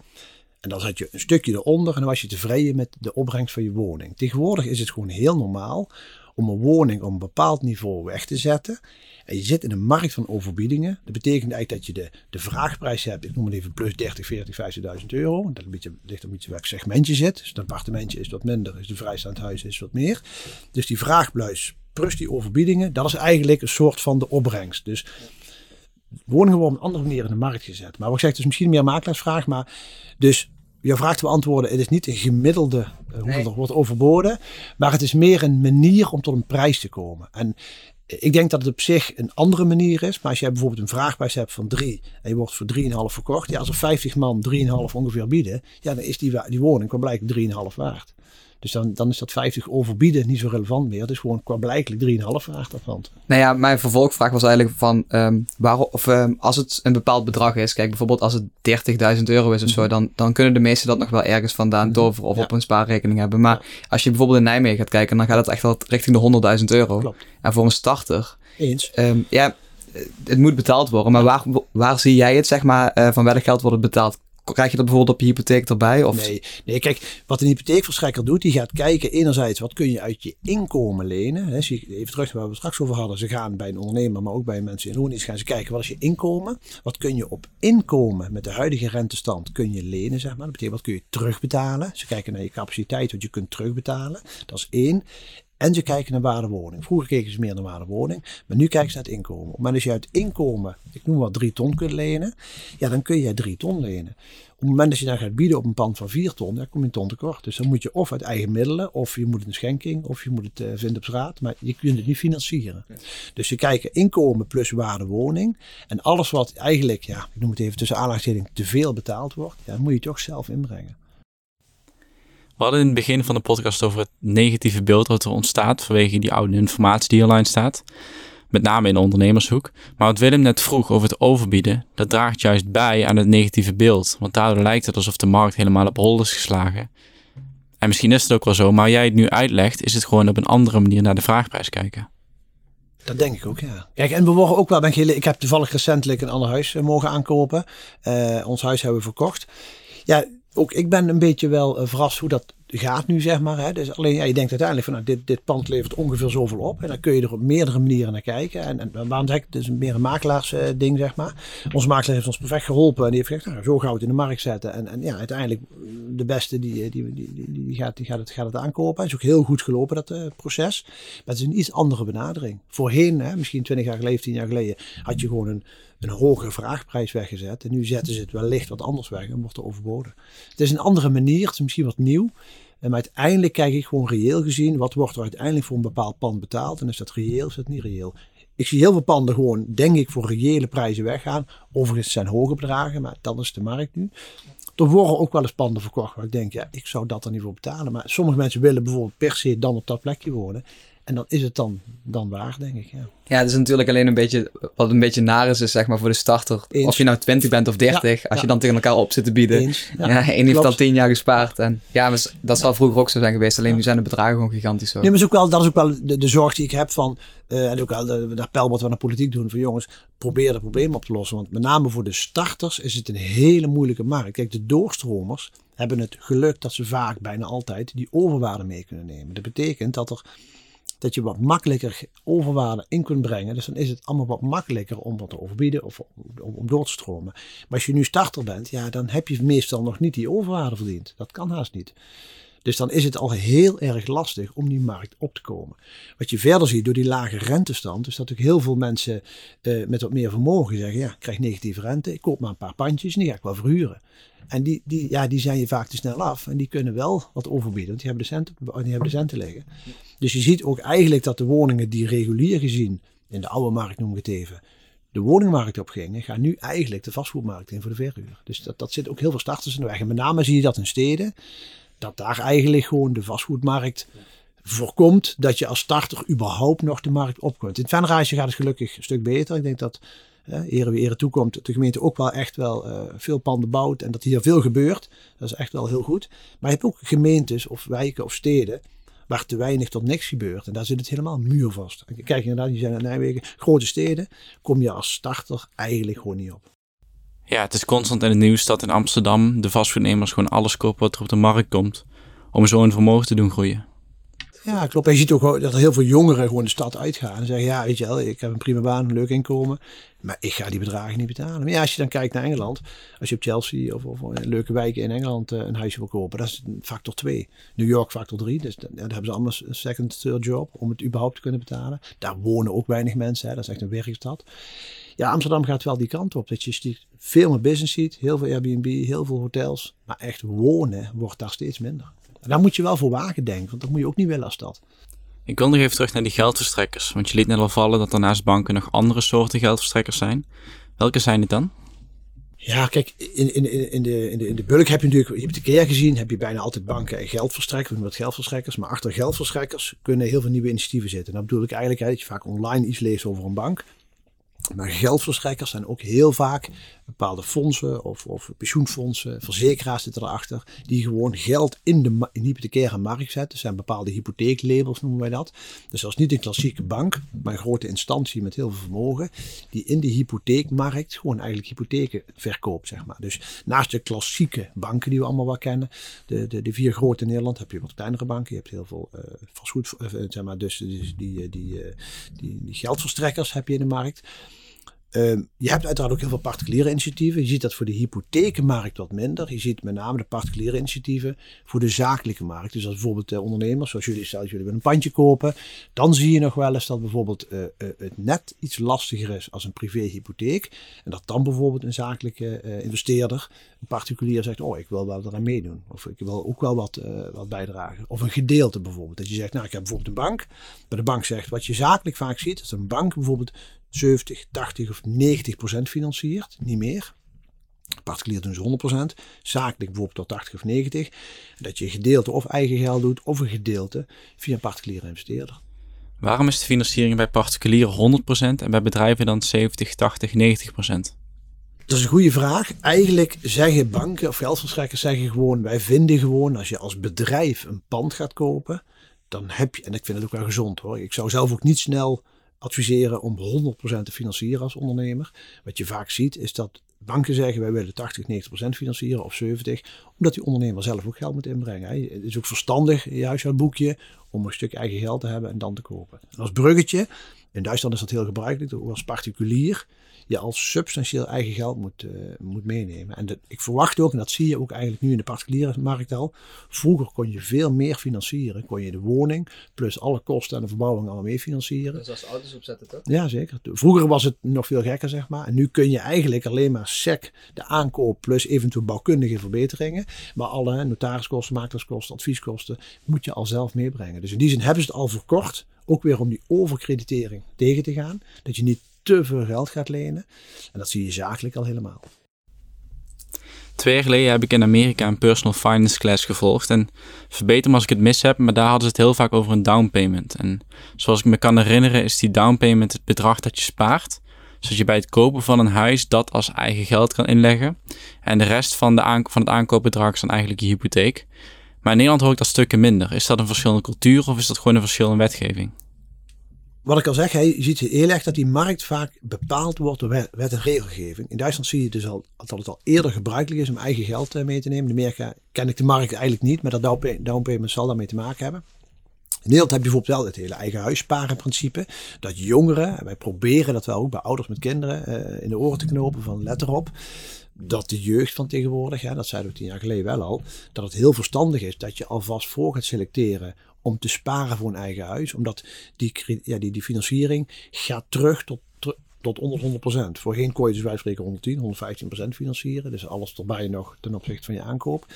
En dan zat je een stukje eronder en dan was je tevreden met de opbrengst van je woning. Tegenwoordig is het gewoon heel normaal om een woning op een bepaald niveau weg te zetten. En je zit in een markt van overbiedingen. Dat betekent eigenlijk dat je de, de vraagprijs hebt, ik noem het even plus 30, 40, 50.000 euro. Dat een beetje, ligt een beetje welk segment je zit. Dus een appartementje is wat minder, is de vrijstaand huis is wat meer. Dus die vraagprijs plus die overbiedingen, dat is eigenlijk een soort van de opbrengst. Dus woningen worden op een andere manier in de markt gezet. Maar wat ik zeg, het is misschien meer makelaarsvraag. Maar dus je vraag te beantwoorden, het is niet een gemiddelde uh, hoeveel er wordt overboden, maar het is meer een manier om tot een prijs te komen. En ik denk dat het op zich een andere manier is. Maar als jij bijvoorbeeld een vraagprijs hebt van 3 en je wordt voor 3,5 verkocht. Ja, als er 50 man 3,5 ongeveer bieden, ja, dan is die, die woning qua blijkbaar 3,5 waard. Dus dan, dan is dat 50 overbieden niet zo relevant meer. Het is gewoon qua blijkelijk 3,5 vraag daarvan. Nou ja, mijn vervolgvraag was eigenlijk van um, waarom, of um, als het een bepaald bedrag is. Kijk, bijvoorbeeld als het 30.000 euro is of zo, mhm. dan, dan kunnen de meesten dat nog wel ergens vandaan mhm. toveren of op een spaarrekening hebben. Maar als je bijvoorbeeld in Nijmegen gaat kijken, dan gaat het echt wel richting de 100.000 euro. Klopt. En voor een starter. Eens. Um, ja, het moet betaald worden. Maar waar, waar zie jij het, zeg maar, uh, van welk geld wordt het betaald? Krijg je dat bijvoorbeeld op je hypotheek erbij? Of? Nee, nee, kijk, wat een hypotheekverstrekker doet, die gaat kijken enerzijds wat kun je uit je inkomen lenen. Hè, even terug waar we straks over hadden. Ze gaan bij een ondernemer, maar ook bij mensen in loondienst gaan ze kijken wat is je inkomen. Wat kun je op inkomen met de huidige rentestand kun je lenen, zeg maar. Dat betekent wat kun je terugbetalen. Ze kijken naar je capaciteit, wat je kunt terugbetalen. Dat is één. En ze kijken naar waardewoning. Vroeger keken ze meer naar waardewoning, maar nu kijken ze naar het inkomen. Maar als je uit inkomen, ik noem wat, drie ton kunt lenen, ja, dan kun je drie ton lenen. Op het moment dat je dan gaat bieden op een pand van vier ton, dan kom je een ton tekort. Dus dan moet je of uit eigen middelen, of je moet het een schenking, of je moet het uh, vinden op straat, maar je kunt het niet financieren. Dus ze kijken inkomen plus waardewoning. En alles wat eigenlijk, ja, ik noem het even tussen aanhalingstekens, te veel betaald wordt, ja, dan moet je toch zelf inbrengen. We hadden in het begin van de podcast over het negatieve beeld wat er ontstaat vanwege die oude informatie die online staat. Met name in de ondernemershoek. Maar wat Willem net vroeg over het overbieden, dat draagt juist bij aan het negatieve beeld. Want daardoor lijkt het alsof de markt helemaal op hol is geslagen. En misschien is het ook wel zo, maar jij het nu uitlegt, is het gewoon op een andere manier naar de vraagprijs kijken. Dat denk ik ook, ja. Kijk, en we worden ook wel, ben ik, ik heb toevallig recentelijk een ander huis eh, mogen aankopen. Uh, ons huis hebben we verkocht. Ja, ook ik ben een beetje wel uh, verrast hoe dat gaat nu, zeg maar. Hè. Dus alleen, ja, je denkt uiteindelijk van, nou, dit, dit pand levert ongeveer zoveel op. En dan kun je er op meerdere manieren naar kijken. En, en waarom zeg ik, het is meer een makelaars ding, zeg maar. Onze makelaar heeft ons perfect geholpen. En die heeft gezegd, nou, zo het in de markt zetten. En, en ja, uiteindelijk, de beste, die, die, die, die, gaat, die gaat, het, gaat het aankopen. Het is ook heel goed gelopen, dat proces. Maar het is een iets andere benadering. Voorheen, hè, misschien 20 jaar geleden, 10 jaar geleden, had je gewoon een een hogere vraagprijs weggezet. En nu zetten ze het wellicht wat anders weg en wordt er overboden. Het is een andere manier, het is misschien wat nieuw. En maar uiteindelijk kijk ik gewoon reëel gezien, wat wordt er uiteindelijk voor een bepaald pand betaald? En is dat reëel, is dat niet reëel? Ik zie heel veel panden gewoon, denk ik, voor reële prijzen weggaan. Overigens zijn hoge bedragen, maar dat is de markt nu. Er worden ook wel eens panden verkocht waar ik denk, ja, ik zou dat er niet voor betalen. Maar sommige mensen willen bijvoorbeeld per se dan op dat plekje wonen. En dan is het dan, dan waar, denk ik. Ja. ja, het is natuurlijk alleen een beetje, wat een beetje naar is, is zeg maar voor de starter. Of je nou 20 bent of 30, als je dan tegen elkaar op zit te bieden. Eens, ja, één heeft al 10 jaar gespaard. En ja, dat zal vroeger ook zo zijn geweest. Alleen nu zijn de bedragen gewoon gigantisch zo. Nee, maar is ook wel, dat is ook wel de, de zorg die ik heb van, uh, en ook wel de, de appel wat we naar politiek doen, van jongens, probeer het probleem op te lossen. Want met name voor de starters is het een hele moeilijke markt. Kijk, de doorstromers hebben het geluk dat ze vaak, bijna altijd, die overwaarde mee kunnen nemen. Dat betekent dat er dat je wat makkelijker overwaarde in kunt brengen. Dus dan is het allemaal wat makkelijker om wat te overbieden of om, om door te stromen. Maar als je nu starter bent, ja, dan heb je meestal nog niet die overwaarde verdiend. Dat kan haast niet. Dus dan is het al heel erg lastig om die markt op te komen. Wat je verder ziet door die lage rentestand, is dat ook heel veel mensen uh, met wat meer vermogen zeggen: ja, ik krijg negatieve rente, ik koop maar een paar pandjes en die ga ik wel verhuren. En die, die, ja, die zijn je vaak te snel af. En die kunnen wel wat overbieden, want die hebben de centen, die hebben de centen liggen. Dus je ziet ook eigenlijk dat de woningen die regulier gezien, in de oude markt noem ik het even, de woningmarkt opgingen, gaan nu eigenlijk de vastgoedmarkt in voor de verhuur. Dus dat, dat zit ook heel veel starters in de weg. En met name zie je dat in steden, dat daar eigenlijk gewoon de vastgoedmarkt voorkomt dat je als starter überhaupt nog de markt opkomt. In het Venraaisje gaat het gelukkig een stuk beter. Ik denk dat uh, ere wie toekomt, de gemeente ook wel echt wel uh, veel panden bouwt en dat hier veel gebeurt. Dat is echt wel heel goed. Maar je hebt ook gemeentes of wijken of steden waar te weinig tot niks gebeurt. En daar zit het helemaal muurvast. Kijk inderdaad, die zijn in Nijmegen, grote steden, kom je als starter eigenlijk gewoon niet op. Ja, het is constant in het nieuws dat in Amsterdam de vastgoednemers gewoon alles kopen wat er op de markt komt. Om zo hun vermogen te doen groeien. Ja, klopt. En je ziet ook dat er heel veel jongeren gewoon de stad uitgaan. En zeggen, ja, weet je wel, ik heb een prima baan, een leuk inkomen. Maar ik ga die bedragen niet betalen. Maar ja, als je dan kijkt naar Engeland. Als je op Chelsea of, of leuke wijken in Engeland uh, een huisje wil kopen. Dat is factor 2. New York factor 3. Dus daar hebben ze allemaal een second, third job. Om het überhaupt te kunnen betalen. Daar wonen ook weinig mensen. Hè. Dat is echt een werkstad. Ja, Amsterdam gaat wel die kant op. Dat je veel meer business ziet. Heel veel Airbnb, heel veel hotels. Maar echt wonen wordt daar steeds minder. En daar moet je wel voor wagen denken. Want dat moet je ook niet willen als stad. Ik wil nog even terug naar die geldverstrekkers. Want je liet net al vallen dat er naast banken nog andere soorten geldverstrekkers zijn. Welke zijn het dan? Ja, kijk, in, in, in, de, in, de, in de bulk heb je natuurlijk, je hebt de keer gezien, heb je bijna altijd banken en geldverstrekkers, met geldverstrekkers. Maar achter geldverstrekkers kunnen heel veel nieuwe initiatieven zitten. En dat bedoel ik eigenlijk dat je vaak online iets leest over een bank. Maar geldverstrekkers zijn ook heel vaak bepaalde fondsen of, of pensioenfondsen, verzekeraars zitten erachter, die gewoon geld in de hypothecaire markt zetten. Er zijn bepaalde hypotheeklabels noemen wij dat. Dus dat is niet een klassieke bank, maar een grote instantie met heel veel vermogen, die in de hypotheekmarkt gewoon eigenlijk hypotheken verkoopt, zeg maar. Dus naast de klassieke banken die we allemaal wel kennen, de, de, de vier grote in Nederland, heb je wat kleinere banken, je hebt heel veel uh, vastgoed, uh, zeg maar, dus die, die, die, die, die geldverstrekkers heb je in de markt. Ehm, je hebt uiteraard ook heel veel particuliere initiatieven. Je ziet dat voor de hypothekenmarkt wat minder. Je ziet met name de particuliere initiatieven voor de zakelijke markt. Dus als bijvoorbeeld uh, ondernemers, zoals jullie, stel jullie willen een pandje kopen, dan zie je nog wel eens dat bijvoorbeeld uh, uh, het net iets lastiger is als een privéhypotheek. En dat dan bijvoorbeeld een zakelijke investeerder, een particulier zegt, oh ik wil wel eraan meedoen. Of ik wil ook wel wat, wat bijdragen. Of een gedeelte bijvoorbeeld. Dat je zegt, nou ik heb bijvoorbeeld een bank. Maar de bank zegt, wat je zakelijk vaak ziet, is dat een bank bijvoorbeeld 70, 80 of 90 procent financiert, niet meer. Particulier doen ze 100 procent, zakelijk bijvoorbeeld tot 80 of 90. Dat je een gedeelte of eigen geld doet of een gedeelte via een particuliere investeerder. Waarom is de financiering bij particulieren 100% en bij bedrijven dan 70, 80, 90%? Dat is een goede vraag. Eigenlijk zeggen banken of geldverstrekkers zeggen gewoon: wij vinden gewoon als je als bedrijf een pand gaat kopen, dan heb je, en ik vind het ook wel gezond hoor. Ik zou zelf ook niet snel adviseren om 100% te financieren als ondernemer. Wat je vaak ziet is dat banken zeggen wij willen 80, 90% financieren of 70, omdat die ondernemer zelf ook geld moet inbrengen. Het is ook verstandig in je huishoudboekje om een stuk eigen geld te hebben en dan te kopen. En als bruggetje, in Duitsland is dat heel gebruikelijk, als particulier je als substantieel eigen geld moet, uh, moet meenemen. En ik verwacht ook, en dat zie je ook eigenlijk nu in de particuliere markt al. Vroeger kon je veel meer financieren. Kon je de woning plus alle kosten en de verbouwing allemaal mee financieren. Dus als auto's opzetten toch? Ja, zeker. Vroeger was het nog veel gekker, zeg maar. En nu kun je eigenlijk alleen maar SEC, de aankoop plus eventueel bouwkundige verbeteringen. Maar alle notariskosten, makelaarskosten, advieskosten moet je al zelf meebrengen. Dus in die zin hebben ze het al verkort. Ook weer om die overkreditering tegen te gaan. Dat je niet te veel geld gaat lenen. En dat zie je zakelijk al helemaal. Twee jaar geleden heb ik in Amerika een personal finance class gevolgd. En verbeter me als ik het mis heb, maar daar hadden ze het heel vaak over een down payment. En zoals ik me kan herinneren, is die down payment het bedrag dat je spaart. Zodat je bij het kopen van een huis dat als eigen geld kan inleggen. En de rest van, de van het aankoopbedrag is dan eigenlijk je hypotheek. Maar in Nederland hoor ik dat stukken minder. Is dat een verschillende cultuur of is dat gewoon een verschil in wetgeving? Wat ik al zeg, je ziet heel erg dat die markt vaak bepaald wordt door wet en regelgeving. In Duitsland zie je dus al dat het al eerder gebruikelijk is om eigen geld eh, mee te nemen. In Amerika ken ik de markt eigenlijk niet, maar dat down payment zal daarmee te maken hebben. In Nederland heb je bijvoorbeeld wel het hele eigen huissparen principe. Dat jongeren, en wij proberen dat wel ook bij ouders met kinderen eh, in de oren te knopen van let erop. Dat de jeugd van tegenwoordig, ja, dat zeiden we tien jaar geleden wel al, dat het heel verstandig is dat je alvast voor gaat selecteren om te sparen voor een eigen huis. Omdat die, ja, die, die financiering gaat terug tot, tot onder 100%. Voorheen kon je dus wij spreken 110, 115% financieren. Dus alles erbij nog ten opzichte van je aankoop.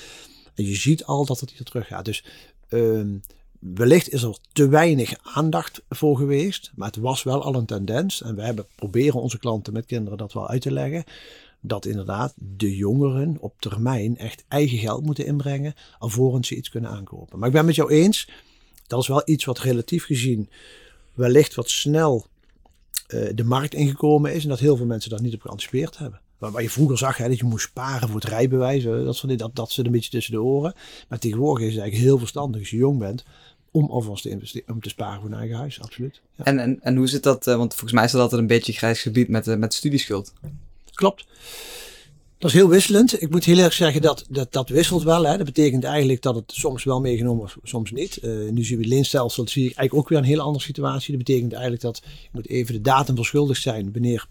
En je ziet al dat het hier terug gaat. Dus ehm, wellicht is er te weinig aandacht voor geweest. Maar het was wel al een tendens. En we hebben proberen onze klanten met kinderen dat wel uit te leggen. Dat inderdaad de jongeren op termijn echt eigen geld moeten inbrengen. alvorens ze iets kunnen aankopen. Maar ik ben met jou eens. Dat is wel iets wat relatief gezien wellicht wat snel uh, de markt ingekomen is. En dat heel veel mensen daar niet op geanticipeerd hebben. Waar je vroeger zag hè, dat je moest sparen voor het rijbewijs. Dat, soort, dat, dat een beetje tussen de oren. Maar tegenwoordig is het eigenlijk heel verstandig als je jong bent. Om alvast te investeren, om te sparen voor een eigen huis, absoluut. Ja. En, en, en hoe zit dat? Uh, want volgens mij is dat altijd een beetje grijs gebied met, uh, met studieschuld. Klopt. Dat is heel wisselend. Ik moet heel erg zeggen dat dat, dat wisselt wel. Hè. Dat betekent eigenlijk dat het soms wel meegenomen wordt, soms niet. Uh, nu zien we het leenstelsel, dat zie ik eigenlijk ook weer een hele andere situatie. Dat betekent eigenlijk dat je moet even de datum verschuldigd zijn wanneer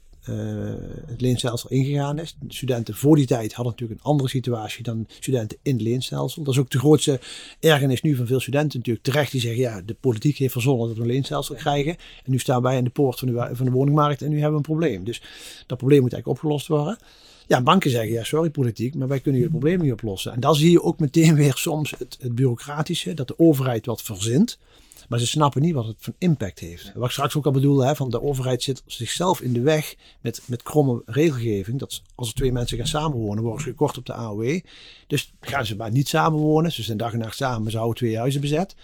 het leenstelsel ingegaan is. De studenten voor die tijd hadden natuurlijk een andere situatie dan studenten in het leenstelsel. Dat is ook de grootste ergernis nu van veel studenten natuurlijk terecht. Die zeggen ja, de politiek heeft verzonnen dat we een leenstelsel krijgen. En nu staan wij in de poort van de, van de woningmarkt en nu hebben we een probleem. Dus dat probleem moet eigenlijk opgelost worden. Ja, banken zeggen ja, sorry politiek, maar wij kunnen je probleem niet oplossen. En dan zie je ook meteen weer soms het, het bureaucratische, dat de overheid wat verzint. Maar ze snappen niet wat het van impact heeft. Wat ik straks ook al bedoelde, hè, van de overheid zit zichzelf in de weg met, met kromme regelgeving. Dat als er twee mensen gaan samenwonen, worden ze gekort op de AOW. Dus gaan ze maar niet samenwonen. Ze zijn dag en nacht samen, ze houden twee huizen bezet.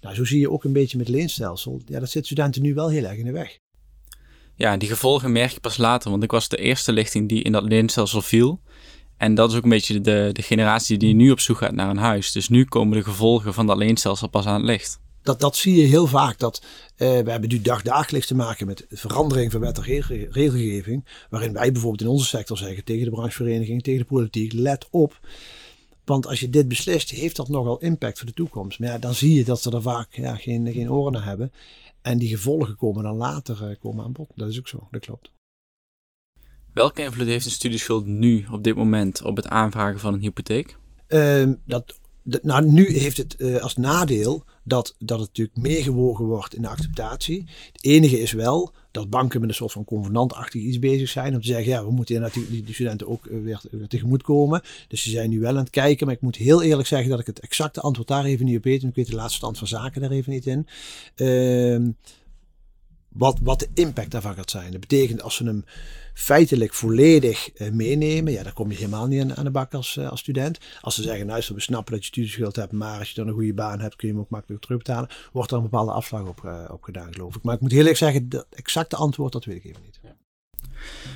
Nou, zo zie je ook een beetje met leenstelsel. Ja, dat zit studenten nu wel heel erg in de weg. Ja, die gevolgen merk je pas later, want ik was de eerste lichting die in dat leenstelsel viel. En dat is ook een beetje de, de generatie die nu op zoek gaat naar een huis. Dus nu komen de gevolgen van dat leenstelsel pas aan het licht. Dat, dat zie je heel vaak. Dat, uh, we hebben nu dagdagelijks te maken met verandering van wet en regelgeving. Waarin wij bijvoorbeeld in onze sector zeggen tegen de branchevereniging, tegen de politiek, let op. Want als je dit beslist, heeft dat nogal impact voor de toekomst. Maar ja, dan zie je dat ze er vaak ja, geen, geen oren naar hebben. En die gevolgen komen dan later uh, komen aan bod. Dat is ook zo, dat klopt. Welke invloed heeft de studieschuld nu op dit moment op het aanvragen van een hypotheek? Uh, dat, nou, nu heeft het uh, als nadeel dat, dat het natuurlijk meegewogen wordt in de acceptatie. Het enige is wel dat banken met een soort van convenantachtig iets bezig zijn. Om te zeggen, ja, we moeten natuurlijk die, studenten ook uh, weer, weer tegemoet komen. Dus ze zijn nu wel aan het kijken. Maar ik moet heel eerlijk zeggen dat ik het exacte antwoord daar even niet op weet. En ik weet de laatste stand van zaken daar even niet in. Uh, wat, wat de impact daarvan gaat zijn. Dat betekent als ze hem feitelijk volledig uh, meenemen, ja, dan kom je helemaal niet aan, aan de bak als, uh, als student. Als ze zeggen, nou, we snappen dat je studieschuld hebt, maar als je dan een goede baan hebt, kun je hem ook makkelijk terugbetalen, wordt er een bepaalde afslag op, uh, op gedaan, geloof ik. Maar ik moet heel eerlijk zeggen, het exacte antwoord, dat weet ik even niet.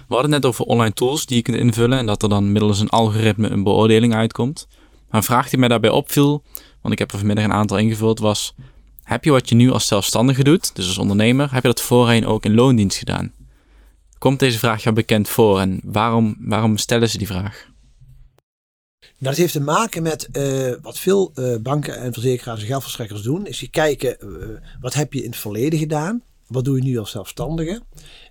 We hadden net over online tools die je kunt invullen en dat er dan middels een algoritme een beoordeling uitkomt. Maar een vraag die mij daarbij opviel, want ik heb er vanmiddag een aantal ingevuld, was heb je wat je nu als zelfstandige doet, dus als ondernemer, heb je dat voorheen ook in loondienst gedaan? Komt deze vraag jou bekend voor en waarom, waarom stellen ze die vraag? Dat heeft te maken met uh, wat veel uh, banken en verzekeraars en geldverstrekkers doen. Is die kijken, uh, wat heb je in het verleden gedaan? Wat doe je nu als zelfstandige?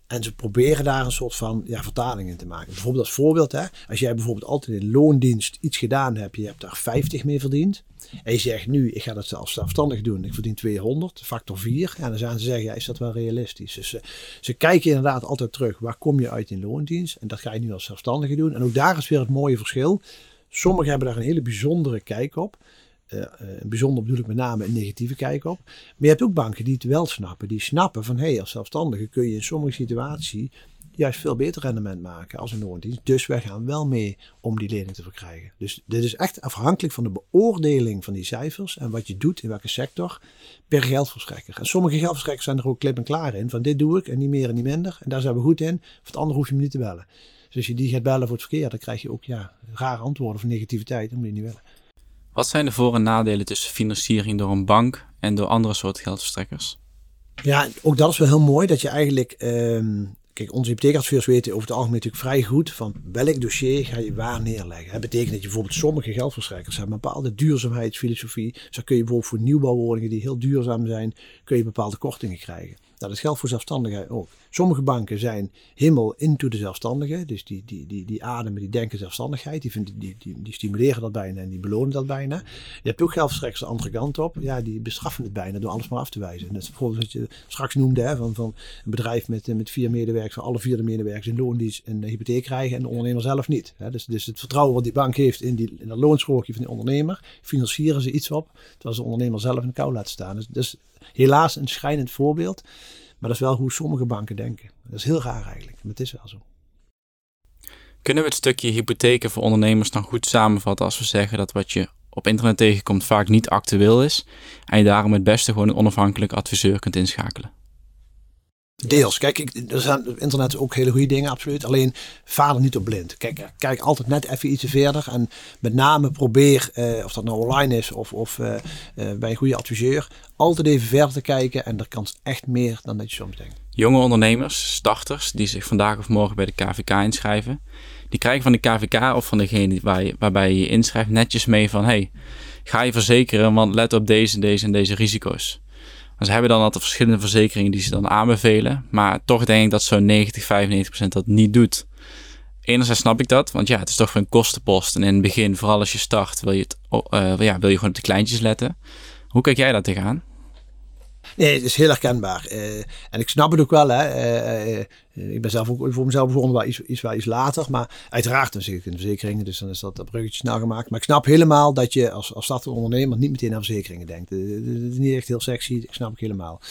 En ze proberen daar een soort van ja, vertaling in te maken. Bijvoorbeeld als voorbeeld, hè, als jij bijvoorbeeld altijd in loondienst iets gedaan hebt, je hebt daar 50 mee verdiend. En je zegt nu, ik ga dat zelf zelfstandig doen, ik verdien 200, factor 4. En dan gaan ze zeggen, ja, is dat wel realistisch? Dus ze, ze kijken inderdaad altijd terug, waar kom je uit in loondienst? En dat ga je nu als zelfstandige doen. En ook daar is weer het mooie verschil. Sommigen hebben daar een hele bijzondere kijk op. Uh, bijzonder bedoel ik met name een negatieve kijk op. Maar je hebt ook banken die het wel snappen. Die snappen van, hé, hey, als zelfstandige kun je in sommige situaties juist veel beter rendement maken als een loondienst. Dus wij gaan wel mee om die lening te verkrijgen. Dus dit is echt afhankelijk van de beoordeling van die cijfers en wat je doet in welke sector per geldverstrekker. En sommige geldverstrekkers zijn er ook klip en klaar in. Van dit doe ik en niet meer en niet minder. En daar zijn we goed in. Voor het andere hoef je me niet te bellen. Dus als je die gaat bellen voor het verkeer, dan krijg je ook ja, rare antwoorden van negativiteit. Dat moet je niet willen. Wat zijn de voor- en nadelen tussen financiering door een bank en door andere soorten geldverstrekkers? Ja, ook dat is wel heel mooi dat je eigenlijk. Um, Kijk, onze hypotheekadviseurs weten over het algemeen natuurlijk vrij goed van welk dossier ga je waar neerleggen. Dat betekent dat je bijvoorbeeld sommige geldverstrekkers hebben een bepaalde duurzaamheidsfilosofie. Zo kun je bijvoorbeeld voor nieuwbouwwoningen die heel duurzaam zijn, kun je bepaalde kortingen krijgen. Nou, dat geldt voor zelfstandigen ook. Sommige banken zijn helemaal into de zelfstandigen. Dus die, die, die, die ademen, die denken zelfstandigheid. Die, vinden, die, die, die stimuleren dat bijna en die belonen dat bijna. Je hebt ook geldverstrekkers de andere kant op. Ja, die bestraffen het bijna door alles maar af te wijzen. En dat is bijvoorbeeld wat je straks noemde. Hè, van, van een bedrijf met, met vier medewerkers. Van alle vier de medewerkers in loondienst een hypotheek krijgen. En de ondernemer zelf niet. Hè. Dus, dus het vertrouwen wat die bank heeft in, die, in dat loonstrookje van die ondernemer. Financieren ze iets op. Terwijl ze de ondernemer zelf in de kou laten staan. Dus, dus helaas een schrijnend voorbeeld. Maar dat is wel hoe sommige banken denken. Dat is heel raar eigenlijk, maar het is wel zo. Kunnen we het stukje hypotheken voor ondernemers dan goed samenvatten als we zeggen dat wat je op internet tegenkomt vaak niet actueel is en je daarom het beste gewoon een onafhankelijk adviseur kunt inschakelen? Deels. Kijk, ik, er zijn op internet ook hele goede dingen, absoluut. Alleen vader niet op blind. Kijk, kijk altijd net even iets verder. En met name probeer, eh, of dat nou online is of, of uh, uh, bij een goede adviseur, altijd even verder te kijken. En er kan echt meer dan dat je soms denkt. Jonge ondernemers, starters, die zich vandaag of morgen bij de KVK inschrijven, die krijgen van de KVK of van degene waar je, waarbij je je inschrijft netjes mee van, hey, ga je verzekeren, want let op deze, deze en deze risico's. Ze hebben dan altijd verschillende verzekeringen die ze dan aanbevelen. Maar toch denk ik dat zo'n 90, 95% dat niet doet. Enerzijds snap ik dat, want ja, het is toch een kostenpost. En in het begin, vooral als je start, wil je, het, uh, ja, wil je gewoon op de kleintjes letten. Hoe kijk jij daar tegenaan? Nee, het is heel herkenbaar. Uh, en ik snap het ook wel. Hè. Uh, uh, ik ben zelf ook voor mezelf begonnen wel iets, iets, wel iets later. Maar uiteraard dan zit ik verzekeringen. Dus dan is dat, dat bruggetje snel gemaakt. Maar ik snap helemaal dat je als, als startende ondernemer niet meteen aan verzekeringen denkt. Het is niet echt heel sexy. Ik snap ik helemaal.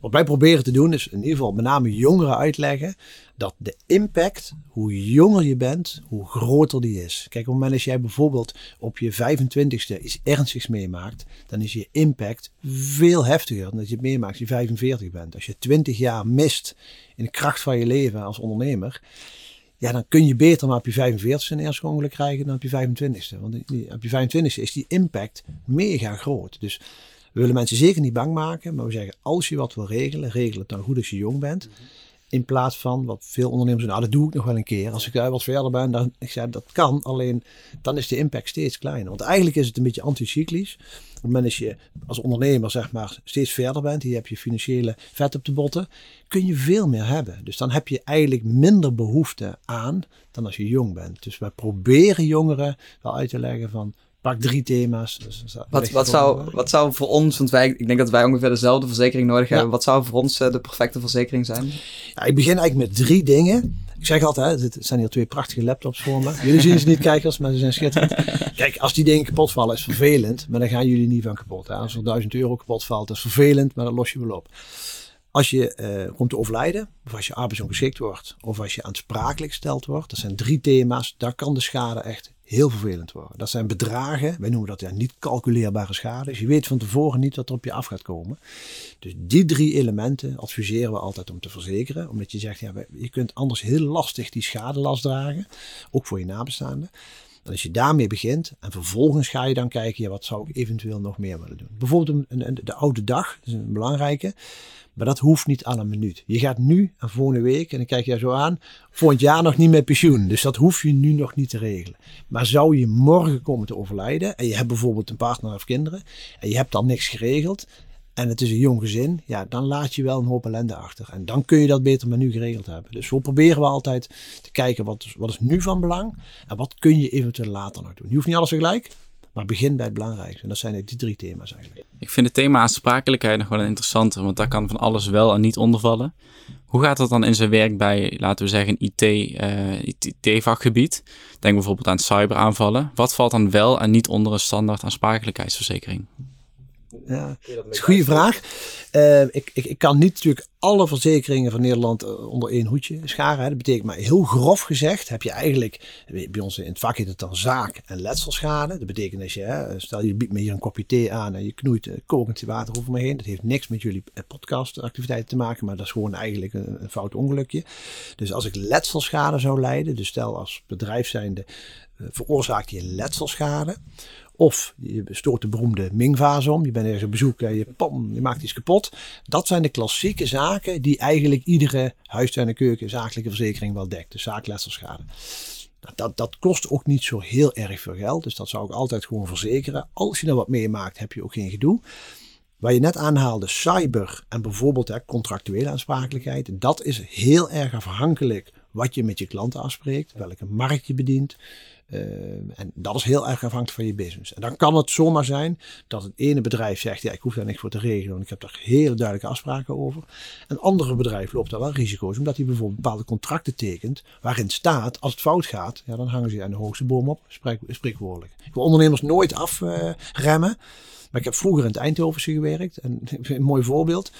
Wat wij proberen te doen is in ieder geval met name jongeren uitleggen dat de impact, hoe jonger je bent, hoe groter die is. Kijk, op het moment dat jij bijvoorbeeld op je 25ste iets ernstigs meemaakt, dan is je impact veel heftiger dan dat je het meemaakt als je 45 bent. Als je 20 jaar mist in de kracht van je leven als ondernemer, ja, dan kun je beter maar op je 45ste een eerste ongeluk krijgen dan op je 25ste. Want op je 25ste is die impact mega groot. Dus we willen mensen zeker niet bang maken, maar we zeggen als je wat wil regelen, regel het dan goed als je jong bent. In plaats van wat veel ondernemers doen, nou dat doe ik nog wel een keer. Als ik daar wat verder ben, dan ik zeg dat kan. Alleen dan is de impact steeds kleiner. Want eigenlijk is het een beetje anticyclisch. Op het moment dat je als ondernemer zeg maar steeds verder bent, hier heb je financiële vet op de botten, kun je veel meer hebben. Dus dan heb je eigenlijk minder behoefte aan dan als je jong bent. Dus wij proberen jongeren wel uit te leggen van pak drie thema's. Dus wat, wat, zou, wat zou voor ons, want wij, ik denk dat wij ongeveer dezelfde verzekering nodig hebben. Wat zou voor ons uh, de perfecte verzekering zijn? Ja, ik begin eigenlijk met drie dingen. Ik zeg altijd, het zijn hier twee prachtige laptops voor me. Jullie zien ze niet, kijkers, maar ze zijn schitterend. Kijk, als die dingen kapot vallen is vervelend, maar dan gaan jullie niet van kapot. Hè? Als er duizend euro kapot valt, is vervelend, maar dan los je wel op. Als je uh, komt te overlijden, of als je arbeidsongeschikt wordt, of als je aansprakelijk gesteld wordt, dat zijn drie thema's, daar kan de schade echt heel vervelend worden. Dat zijn bedragen, wij noemen dat ja niet calculeerbare schade. Dus je weet van tevoren niet wat er op je af gaat komen. Dus die drie elementen adviseren we altijd om te verzekeren. Omdat je zegt, ja, je kunt anders heel lastig die schadelast dragen. Ook voor je nabestaanden. Als je daarmee begint en vervolgens ga je dan kijken, ja, wat zou ik eventueel nog meer willen doen. Bijvoorbeeld een, een, de oude dag, dat is een belangrijke. Maar dat hoeft niet aan een minuut. Je gaat nu en volgende week, en dan kijk je zo aan, volgend jaar nog niet met pensioen. Dus dat hoef je nu nog niet te regelen. Maar zou je morgen komen te overlijden en je hebt bijvoorbeeld een partner of kinderen en je hebt dan niks geregeld en het is een jong gezin, ja, dan laat je wel een hoop ellende achter. En dan kun je dat beter maar nu geregeld hebben. Dus zo proberen we altijd te kijken wat is, wat is nu van belang en wat kun je eventueel later nog doen. Je hoeft niet alles tegelijk, maar begin bij het belangrijkste. En dat zijn die drie thema's eigenlijk. Ik vind het thema aansprakelijkheid nog wel interessant, want daar kan van alles wel en niet onder vallen. Hoe gaat dat dan in zijn werk bij, laten we zeggen, IT, uh, IT-vakgebied? Denk bijvoorbeeld aan cyberaanvallen. Wat valt dan wel en niet onder een standaard aansprakelijkheidsverzekering? Ja, dat is een goede vraag. Uh, ik, ik, ik kan niet natuurlijk alle verzekeringen van Nederland uh, onder één hoedje scharen. Hè. Dat betekent maar heel grof gezegd heb je eigenlijk, bij ons in het vak heet het dan zaak- en letselschade. Dat betekent dat je, hè, stel je biedt me hier een kopje thee aan en je knoeit kokend water over me heen. Dat heeft niks met jullie podcastactiviteiten te maken, maar dat is gewoon eigenlijk een, een fout ongelukje. Dus als ik letselschade zou leiden, dus stel als bedrijf zijnde veroorzaakt je letselschade of je stoort de beroemde Ming-vaas om. Je bent ergens op bezoek en je, pom, je maakt iets kapot. Dat zijn de klassieke zaken die eigenlijk iedere huistuin- en keuken zakelijke verzekering wel dekt. De zaakletselschade. Nou, dat, dat kost ook niet zo heel erg veel geld. Dus dat zou ik altijd gewoon verzekeren. Als je er wat meemaakt, heb je ook geen gedoe. Waar je net aanhaalde, cyber en bijvoorbeeld hè, contractuele aansprakelijkheid. Dat is heel erg afhankelijk wat je met je klanten afspreekt, welke markt je bedient. Uh, en dat is heel erg afhankelijk van je business. En dan kan het zomaar zijn dat het ene bedrijf zegt: ja, ik hoef daar niks voor te regelen, want ik heb daar hele duidelijke afspraken over. Een andere bedrijf loopt daar wel risico's, omdat hij bijvoorbeeld bepaalde contracten tekent, waarin staat: als het fout gaat, ja, dan hangen ze aan de hoogste boom op, spreek, spreekwoordelijk. Ik wil ondernemers nooit afremmen. Maar ik heb vroeger in het Eindhovense gewerkt. En een mooi voorbeeld.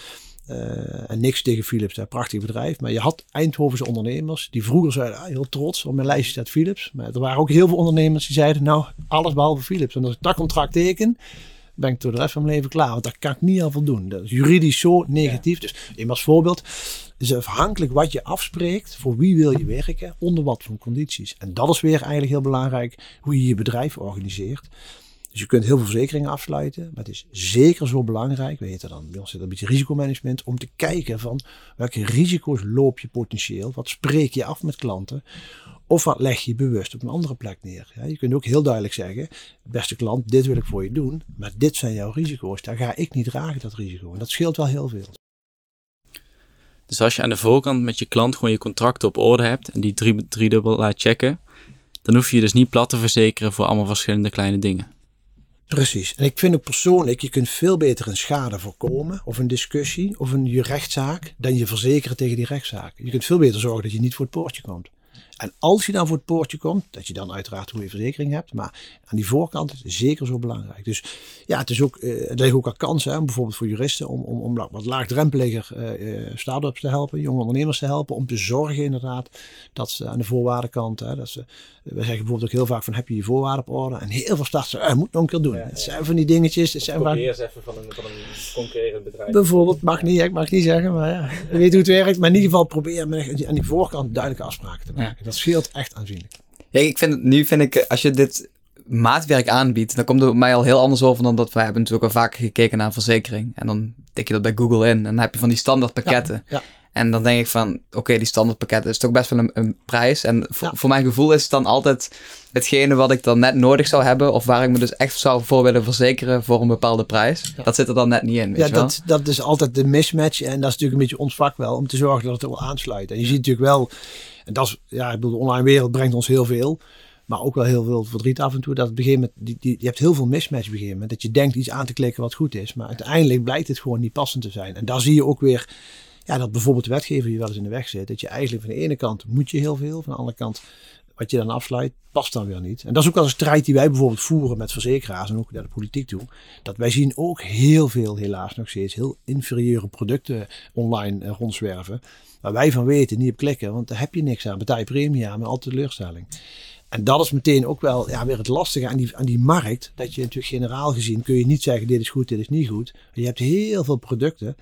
Uh, en niks tegen Philips, een prachtig bedrijf. Maar je had Eindhovense ondernemers die vroeger zeiden, ah, heel trots, op mijn lijstje staat Philips. Maar er waren ook heel veel ondernemers die zeiden, nou, alles behalve Philips. En als ik dat contract teken, ben ik door de rest van mijn leven klaar. Want daar kan ik niet aan voldoen. Dat is juridisch zo negatief. Dus even als voorbeeld, is afhankelijk wat je afspreekt, voor wie wil je werken, onder wat voor condities. En dat is weer eigenlijk heel belangrijk, hoe je je bedrijf organiseert. Dus je kunt heel veel verzekeringen afsluiten. Maar het is zeker zo belangrijk, weet je dan, bij ons zit een beetje risicomanagement, om te kijken van welke risico's loop je potentieel. Wat spreek je af met klanten? Of wat leg je bewust op een andere plek neer? Ja, je kunt ook heel duidelijk zeggen, beste klant, dit wil ik voor je doen. Maar dit zijn jouw risico's. Daar ga ik niet dragen, dat risico. En dat scheelt wel heel veel. Dus als je aan de voorkant met je klant gewoon je contracten op orde hebt en die drie, driedubbel laat checken, dan hoef je je dus niet plat te verzekeren voor allemaal verschillende kleine dingen. Precies. En ik vind ook persoonlijk, je kunt veel beter een schade voorkomen, of een discussie, of een rechtszaak, dan je verzekeren tegen die rechtszaak. Je kunt veel beter zorgen dat je niet voor het poortje komt. En als je dan voor het poortje komt, dat je dan uiteraard een goede verzekering hebt. Maar aan die voorkant is het zeker zo belangrijk. Dus ja, het, is ook, uh, het liggen ook al kansen, hè, bijvoorbeeld voor juristen, om, om, om wat laagdrempeliger uh, start-ups te helpen, jonge ondernemers te helpen. Om te zorgen inderdaad dat ze aan de voorwaardenkant, hè, dat ze, we zeggen bijvoorbeeld ook heel vaak van heb je je voorwaarden op orde. En heel veel starters, uh, moet nog een keer doen. Ja, het zijn van die dingetjes. Het zijn Probeer eens even van een, van een concurrerend bedrijf. Bijvoorbeeld, mag niet, ik mag niet zeggen, maar ja, je weet hoe het werkt. Maar in ieder geval probeer aan die voorkant duidelijke afspraken te maken. Dat scheelt echt aanzienlijk. Ja, ik vind het, nu vind ik, als je dit maatwerk aanbiedt, dan komt het mij al heel anders over dan dat wij hebben natuurlijk al vaak gekeken naar een verzekering. En dan tik je dat bij Google in en dan heb je van die standaard pakketten. Ja, En dan denk ik van, oké, die standaard pakketten is toch best wel een, een prijs. En voor, voor, mijn gevoel is het dan altijd hetgene wat ik dan net nodig zou hebben. Of waar ik me dus echt zou voor willen verzekeren voor een bepaalde prijs. Dat zit er dan net niet in, weet ja, je wel? Dat, dat is altijd de mismatch. En dat is natuurlijk een beetje ons vak wel, om te zorgen dat het er wel aansluit. En je ziet natuurlijk wel, en dat is, ja, ik bedoel, de online wereld brengt ons heel veel. Maar ook wel heel veel verdriet af en toe. Dat het begin met, die, die, je hebt heel veel mismatch begin met. Dat je denkt iets aan te klikken wat goed is. Maar uiteindelijk blijkt het gewoon niet passend te zijn. En daar zie je ook weer ja, dat bijvoorbeeld de wetgever je wel eens in de weg zit. Dat je eigenlijk van de ene kant moet je heel veel. Van de andere kant wat je dan afsluit, past dan weer niet. En dat is ook wel een strijd die wij bijvoorbeeld voeren met verzekeraars en ook naar de politiek toe. Dat wij zien ook heel veel, helaas nog steeds, heel inferieure producten online eh, rondzwerven. Waar wij van weten, niet op klikken, want daar heb je niks aan. Betaal je premie aan, maar altijd teleurstelling. En dat is meteen ook wel ja, weer het lastige aan die, aan die markt. Dat je natuurlijk generaal gezien kun je niet zeggen dit is goed, dit is niet goed. Je hebt heel veel producten.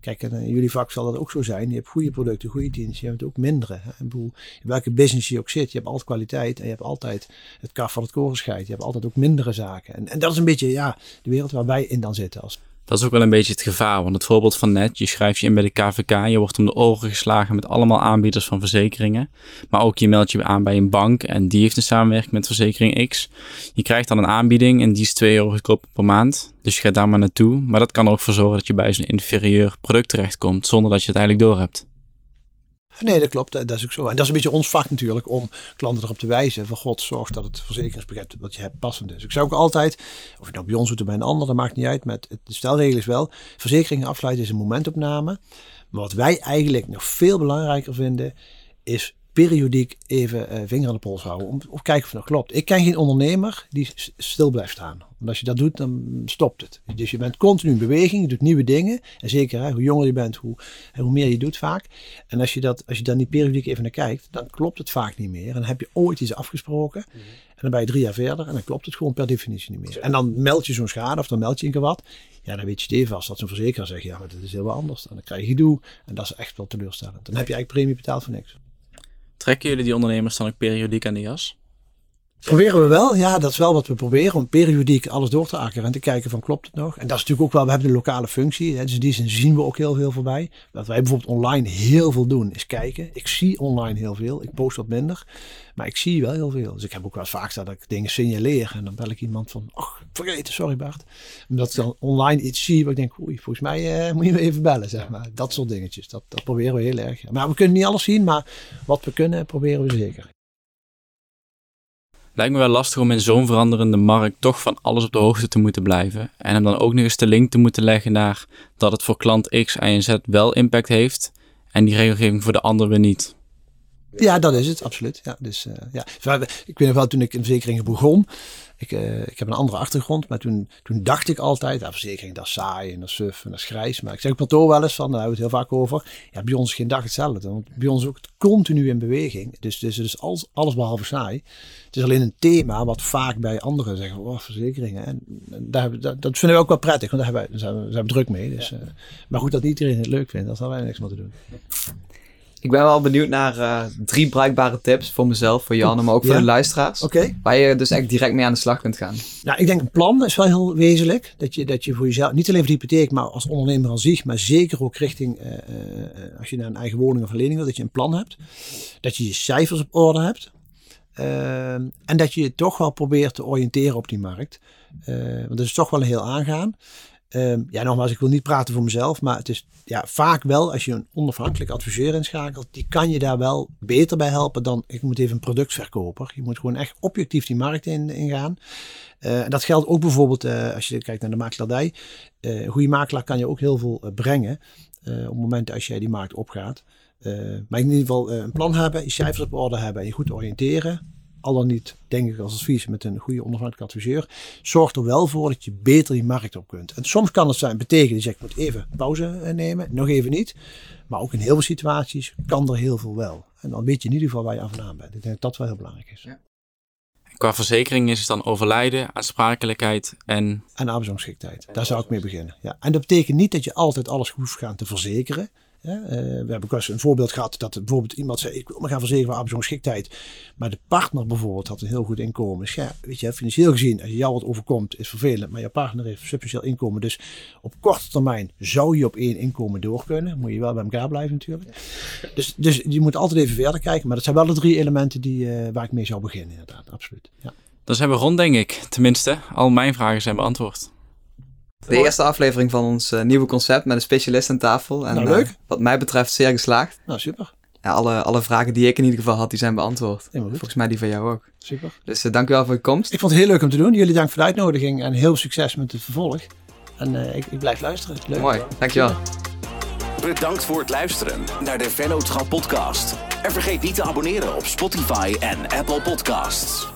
Kijk, in jullie vak zal dat ook zo zijn. Je hebt goede producten, goede diensten. Je hebt ook mindere. Hè? in welke business je ook zit, je hebt altijd kwaliteit. En je hebt altijd het kaf van het koren Je hebt altijd ook mindere zaken. En, en dat is een beetje ja, de wereld waar wij in dan zitten. Als, dat is ook wel een beetje het gevaar. Want het voorbeeld van net, je schrijft je in bij de KVK, je wordt om de oren geslagen met allemaal aanbieders van verzekeringen. Maar ook je meldt je aan bij een bank en die heeft een samenwerking met verzekering X. Je krijgt dan een aanbieding en die is 2 euro goedkoper per maand. Dus je gaat daar maar naartoe. Maar dat kan er ook voor zorgen dat je bij zo'n inferieur product terechtkomt zonder dat je het eigenlijk door hebt. Nee, dat klopt. Dat is ook zo. En dat is een beetje ons vak natuurlijk om klanten erop te wijzen van God, zorg dat het verzekeringspakket wat je hebt passend is. Ik zou ook altijd, of je nou bij ons doet of bij een ander, dat maakt niet uit. Met de stelregel is wel, verzekeringen afsluiten is een momentopname. Maar wat wij eigenlijk nog veel belangrijker vinden, is periodiek even uh, vinger aan de pols houden. Om, of kijken of het nog klopt. Ik ken geen ondernemer die stil blijft staan. Want als je dat doet, dan stopt het. Dus je bent continu in beweging, je doet nieuwe dingen. En zeker hè, hoe jonger je bent, hoe, hoe meer je doet vaak. En als je, dat, als je dan niet periodiek even naar kijkt, dan klopt het vaak niet meer. En dan heb je ooit iets afgesproken. Mhm. En dan ben je drie jaar verder en dan klopt het gewoon per definitie niet meer. En dan meld je zo'n schade of dan meld je een keer wat. Ja, dan weet je stevast dat zo'n verzekeraar zegt, ja, maar dat is heel wat anders. En dan krijg je gedoe en dat is echt wel teleurstellend. Dan heb je eigenlijk premie betaald voor niks. Trekken jullie die ondernemers dan ook periodiek aan de jas? Proberen we wel, ja, dat is wel wat we proberen. Om periodiek alles door te akkeren en te kijken van klopt het nog. En dat is natuurlijk ook wel, we hebben de lokale functie. Hè, dus in die zin zien we ook heel veel voorbij. Wat wij bijvoorbeeld online heel veel doen, is kijken. Ik zie online heel veel, ik post wat minder. Maar ik zie wel heel veel. Dus ik heb ook wel vaak dat ik dingen signaleer. En dan bel ik iemand van, ach, vergeten, sorry Bart. Omdat ik dan online iets zie waar ik denk, oei, volgens mij uh, moet je me even bellen, zeg maar. Dat soort dingetjes, dat, dat proberen we heel erg. Maar we kunnen niet alles zien, maar wat we kunnen, proberen we zeker. Lijkt me wel lastig om in zo'n veranderende markt toch van alles op de hoogte te moeten blijven. En hem dan ook nog eens de link te moeten leggen naar dat het voor klant X, en Z wel impact heeft. En die regelgeving voor de ander weer niet. Ja, dat is het, absoluut. Ja, dus, uh, ja. Ik weet nog wel, toen ik in verzekeringen begon, ik, uh, ik heb een andere achtergrond, maar toen, toen dacht ik altijd, ja, verzekering dat is saai en dat is suf en dat is grijs. Maar ik zeg op kantoor wel eens van, daar hebben we het heel vaak over, ja, bij ons is geen dag hetzelfde. Want bij ons is ook continu in beweging. Dus, dus, dus alles, alles behalve saai. Het is alleen een thema wat vaak bij anderen zeggen, oh, verzekeringen. En, daar, dat, dat vinden we ook wel prettig, want daar, hebben we, daar zijn, we, zijn we druk mee. Dus, uh, maar goed, dat iedereen het leuk vindt, dat zal wij niks meer te doen. Ik ben wel benieuwd naar uh, drie bruikbare tips voor mezelf, voor Janne, maar ook voor ja? de luisteraars. Okay. Waar je dus echt direct mee aan de slag kunt gaan. Nou, ik denk een plan is wel heel wezenlijk. Dat je, dat je voor jezelf, niet alleen voor de hypotheek, maar als ondernemer aan zich, maar zeker ook richting, uh, uh, als je naar een eigen woning of een lening wil, dat je een plan hebt. Dat je je cijfers op orde hebt. en dat je je toch wel probeert te oriënteren op die markt. want dat is toch wel een heel aangaan. Um, ja, nogmaals, ik wil niet praten voor mezelf, maar het is ja, vaak wel als je een onafhankelijk adviseur inschakelt, die kan je daar wel beter bij helpen dan ik moet even een productverkoper. Je moet gewoon echt objectief die markt in, ingaan. Uh, en dat geldt ook bijvoorbeeld uh, als je kijkt naar de makelaardij. Een goede makelaar kan je ook heel veel brengen op het moment als jij die markt opgaat. maar in ieder geval een plan hebben, je cijfers op orde hebben en je goed oriënteren al dan niet, denk ik als advies met een goede onafhankelijke adviseur, zorgt er wel voor dat je beter die markt op kunt. En soms kan het zijn, betekenen, je zegt, ik moet even pauze nemen, nog even niet. Maar ook in heel veel situaties kan er heel veel wel. En dan weet je in ieder geval waar je aan vandaan bent. Ik denk dat dat wel heel belangrijk is. Ja. Qua verzekering is het dan overlijden, aansprakelijkheid en... En arbeidsongeschiktheid. Daar zou ik mee beginnen. Ja. En dat betekent niet dat je altijd alles hoeft gaan te verzekeren. Ja, uh, we hebben ook eens een voorbeeld gehad dat bijvoorbeeld iemand zei: Ik wil me gaan verzekeren voor arbeidsongeschiktheid. Maar de partner bijvoorbeeld had een heel goed inkomen. Dus ja, weet je, financieel gezien, als je jou wat overkomt, is vervelend. Maar je partner heeft substantieel inkomen. Dus op korte termijn zou je op één inkomen door kunnen. Moet je wel bij elkaar blijven natuurlijk. Dus, dus je moet altijd even verder kijken. Maar dat zijn wel de drie elementen die, uh, waar ik mee zou beginnen, inderdaad, absoluut. Ja. Dan zijn we rond, denk ik. Tenminste, al mijn vragen zijn beantwoord. De eerste aflevering van ons uh, nieuwe concept met een specialist aan tafel. En, nou, leuk. Uh, wat mij betreft zeer geslaagd. Nou, super. Ja, alle, alle vragen die ik in ieder geval had, die zijn beantwoord. Helemaal Volgens mij die van jou ook. Super. Dus uh, dank u wel voor je komst. Ik vond het heel leuk om te doen. Jullie dank voor de uitnodiging en heel succes met het vervolg. En ik, ik, blijf luisteren. Leuk. Mooi, dankjewel. Bedankt voor het luisteren naar de Vennootschap podcast. En vergeet niet te abonneren op Spotify en Apple Podcasts.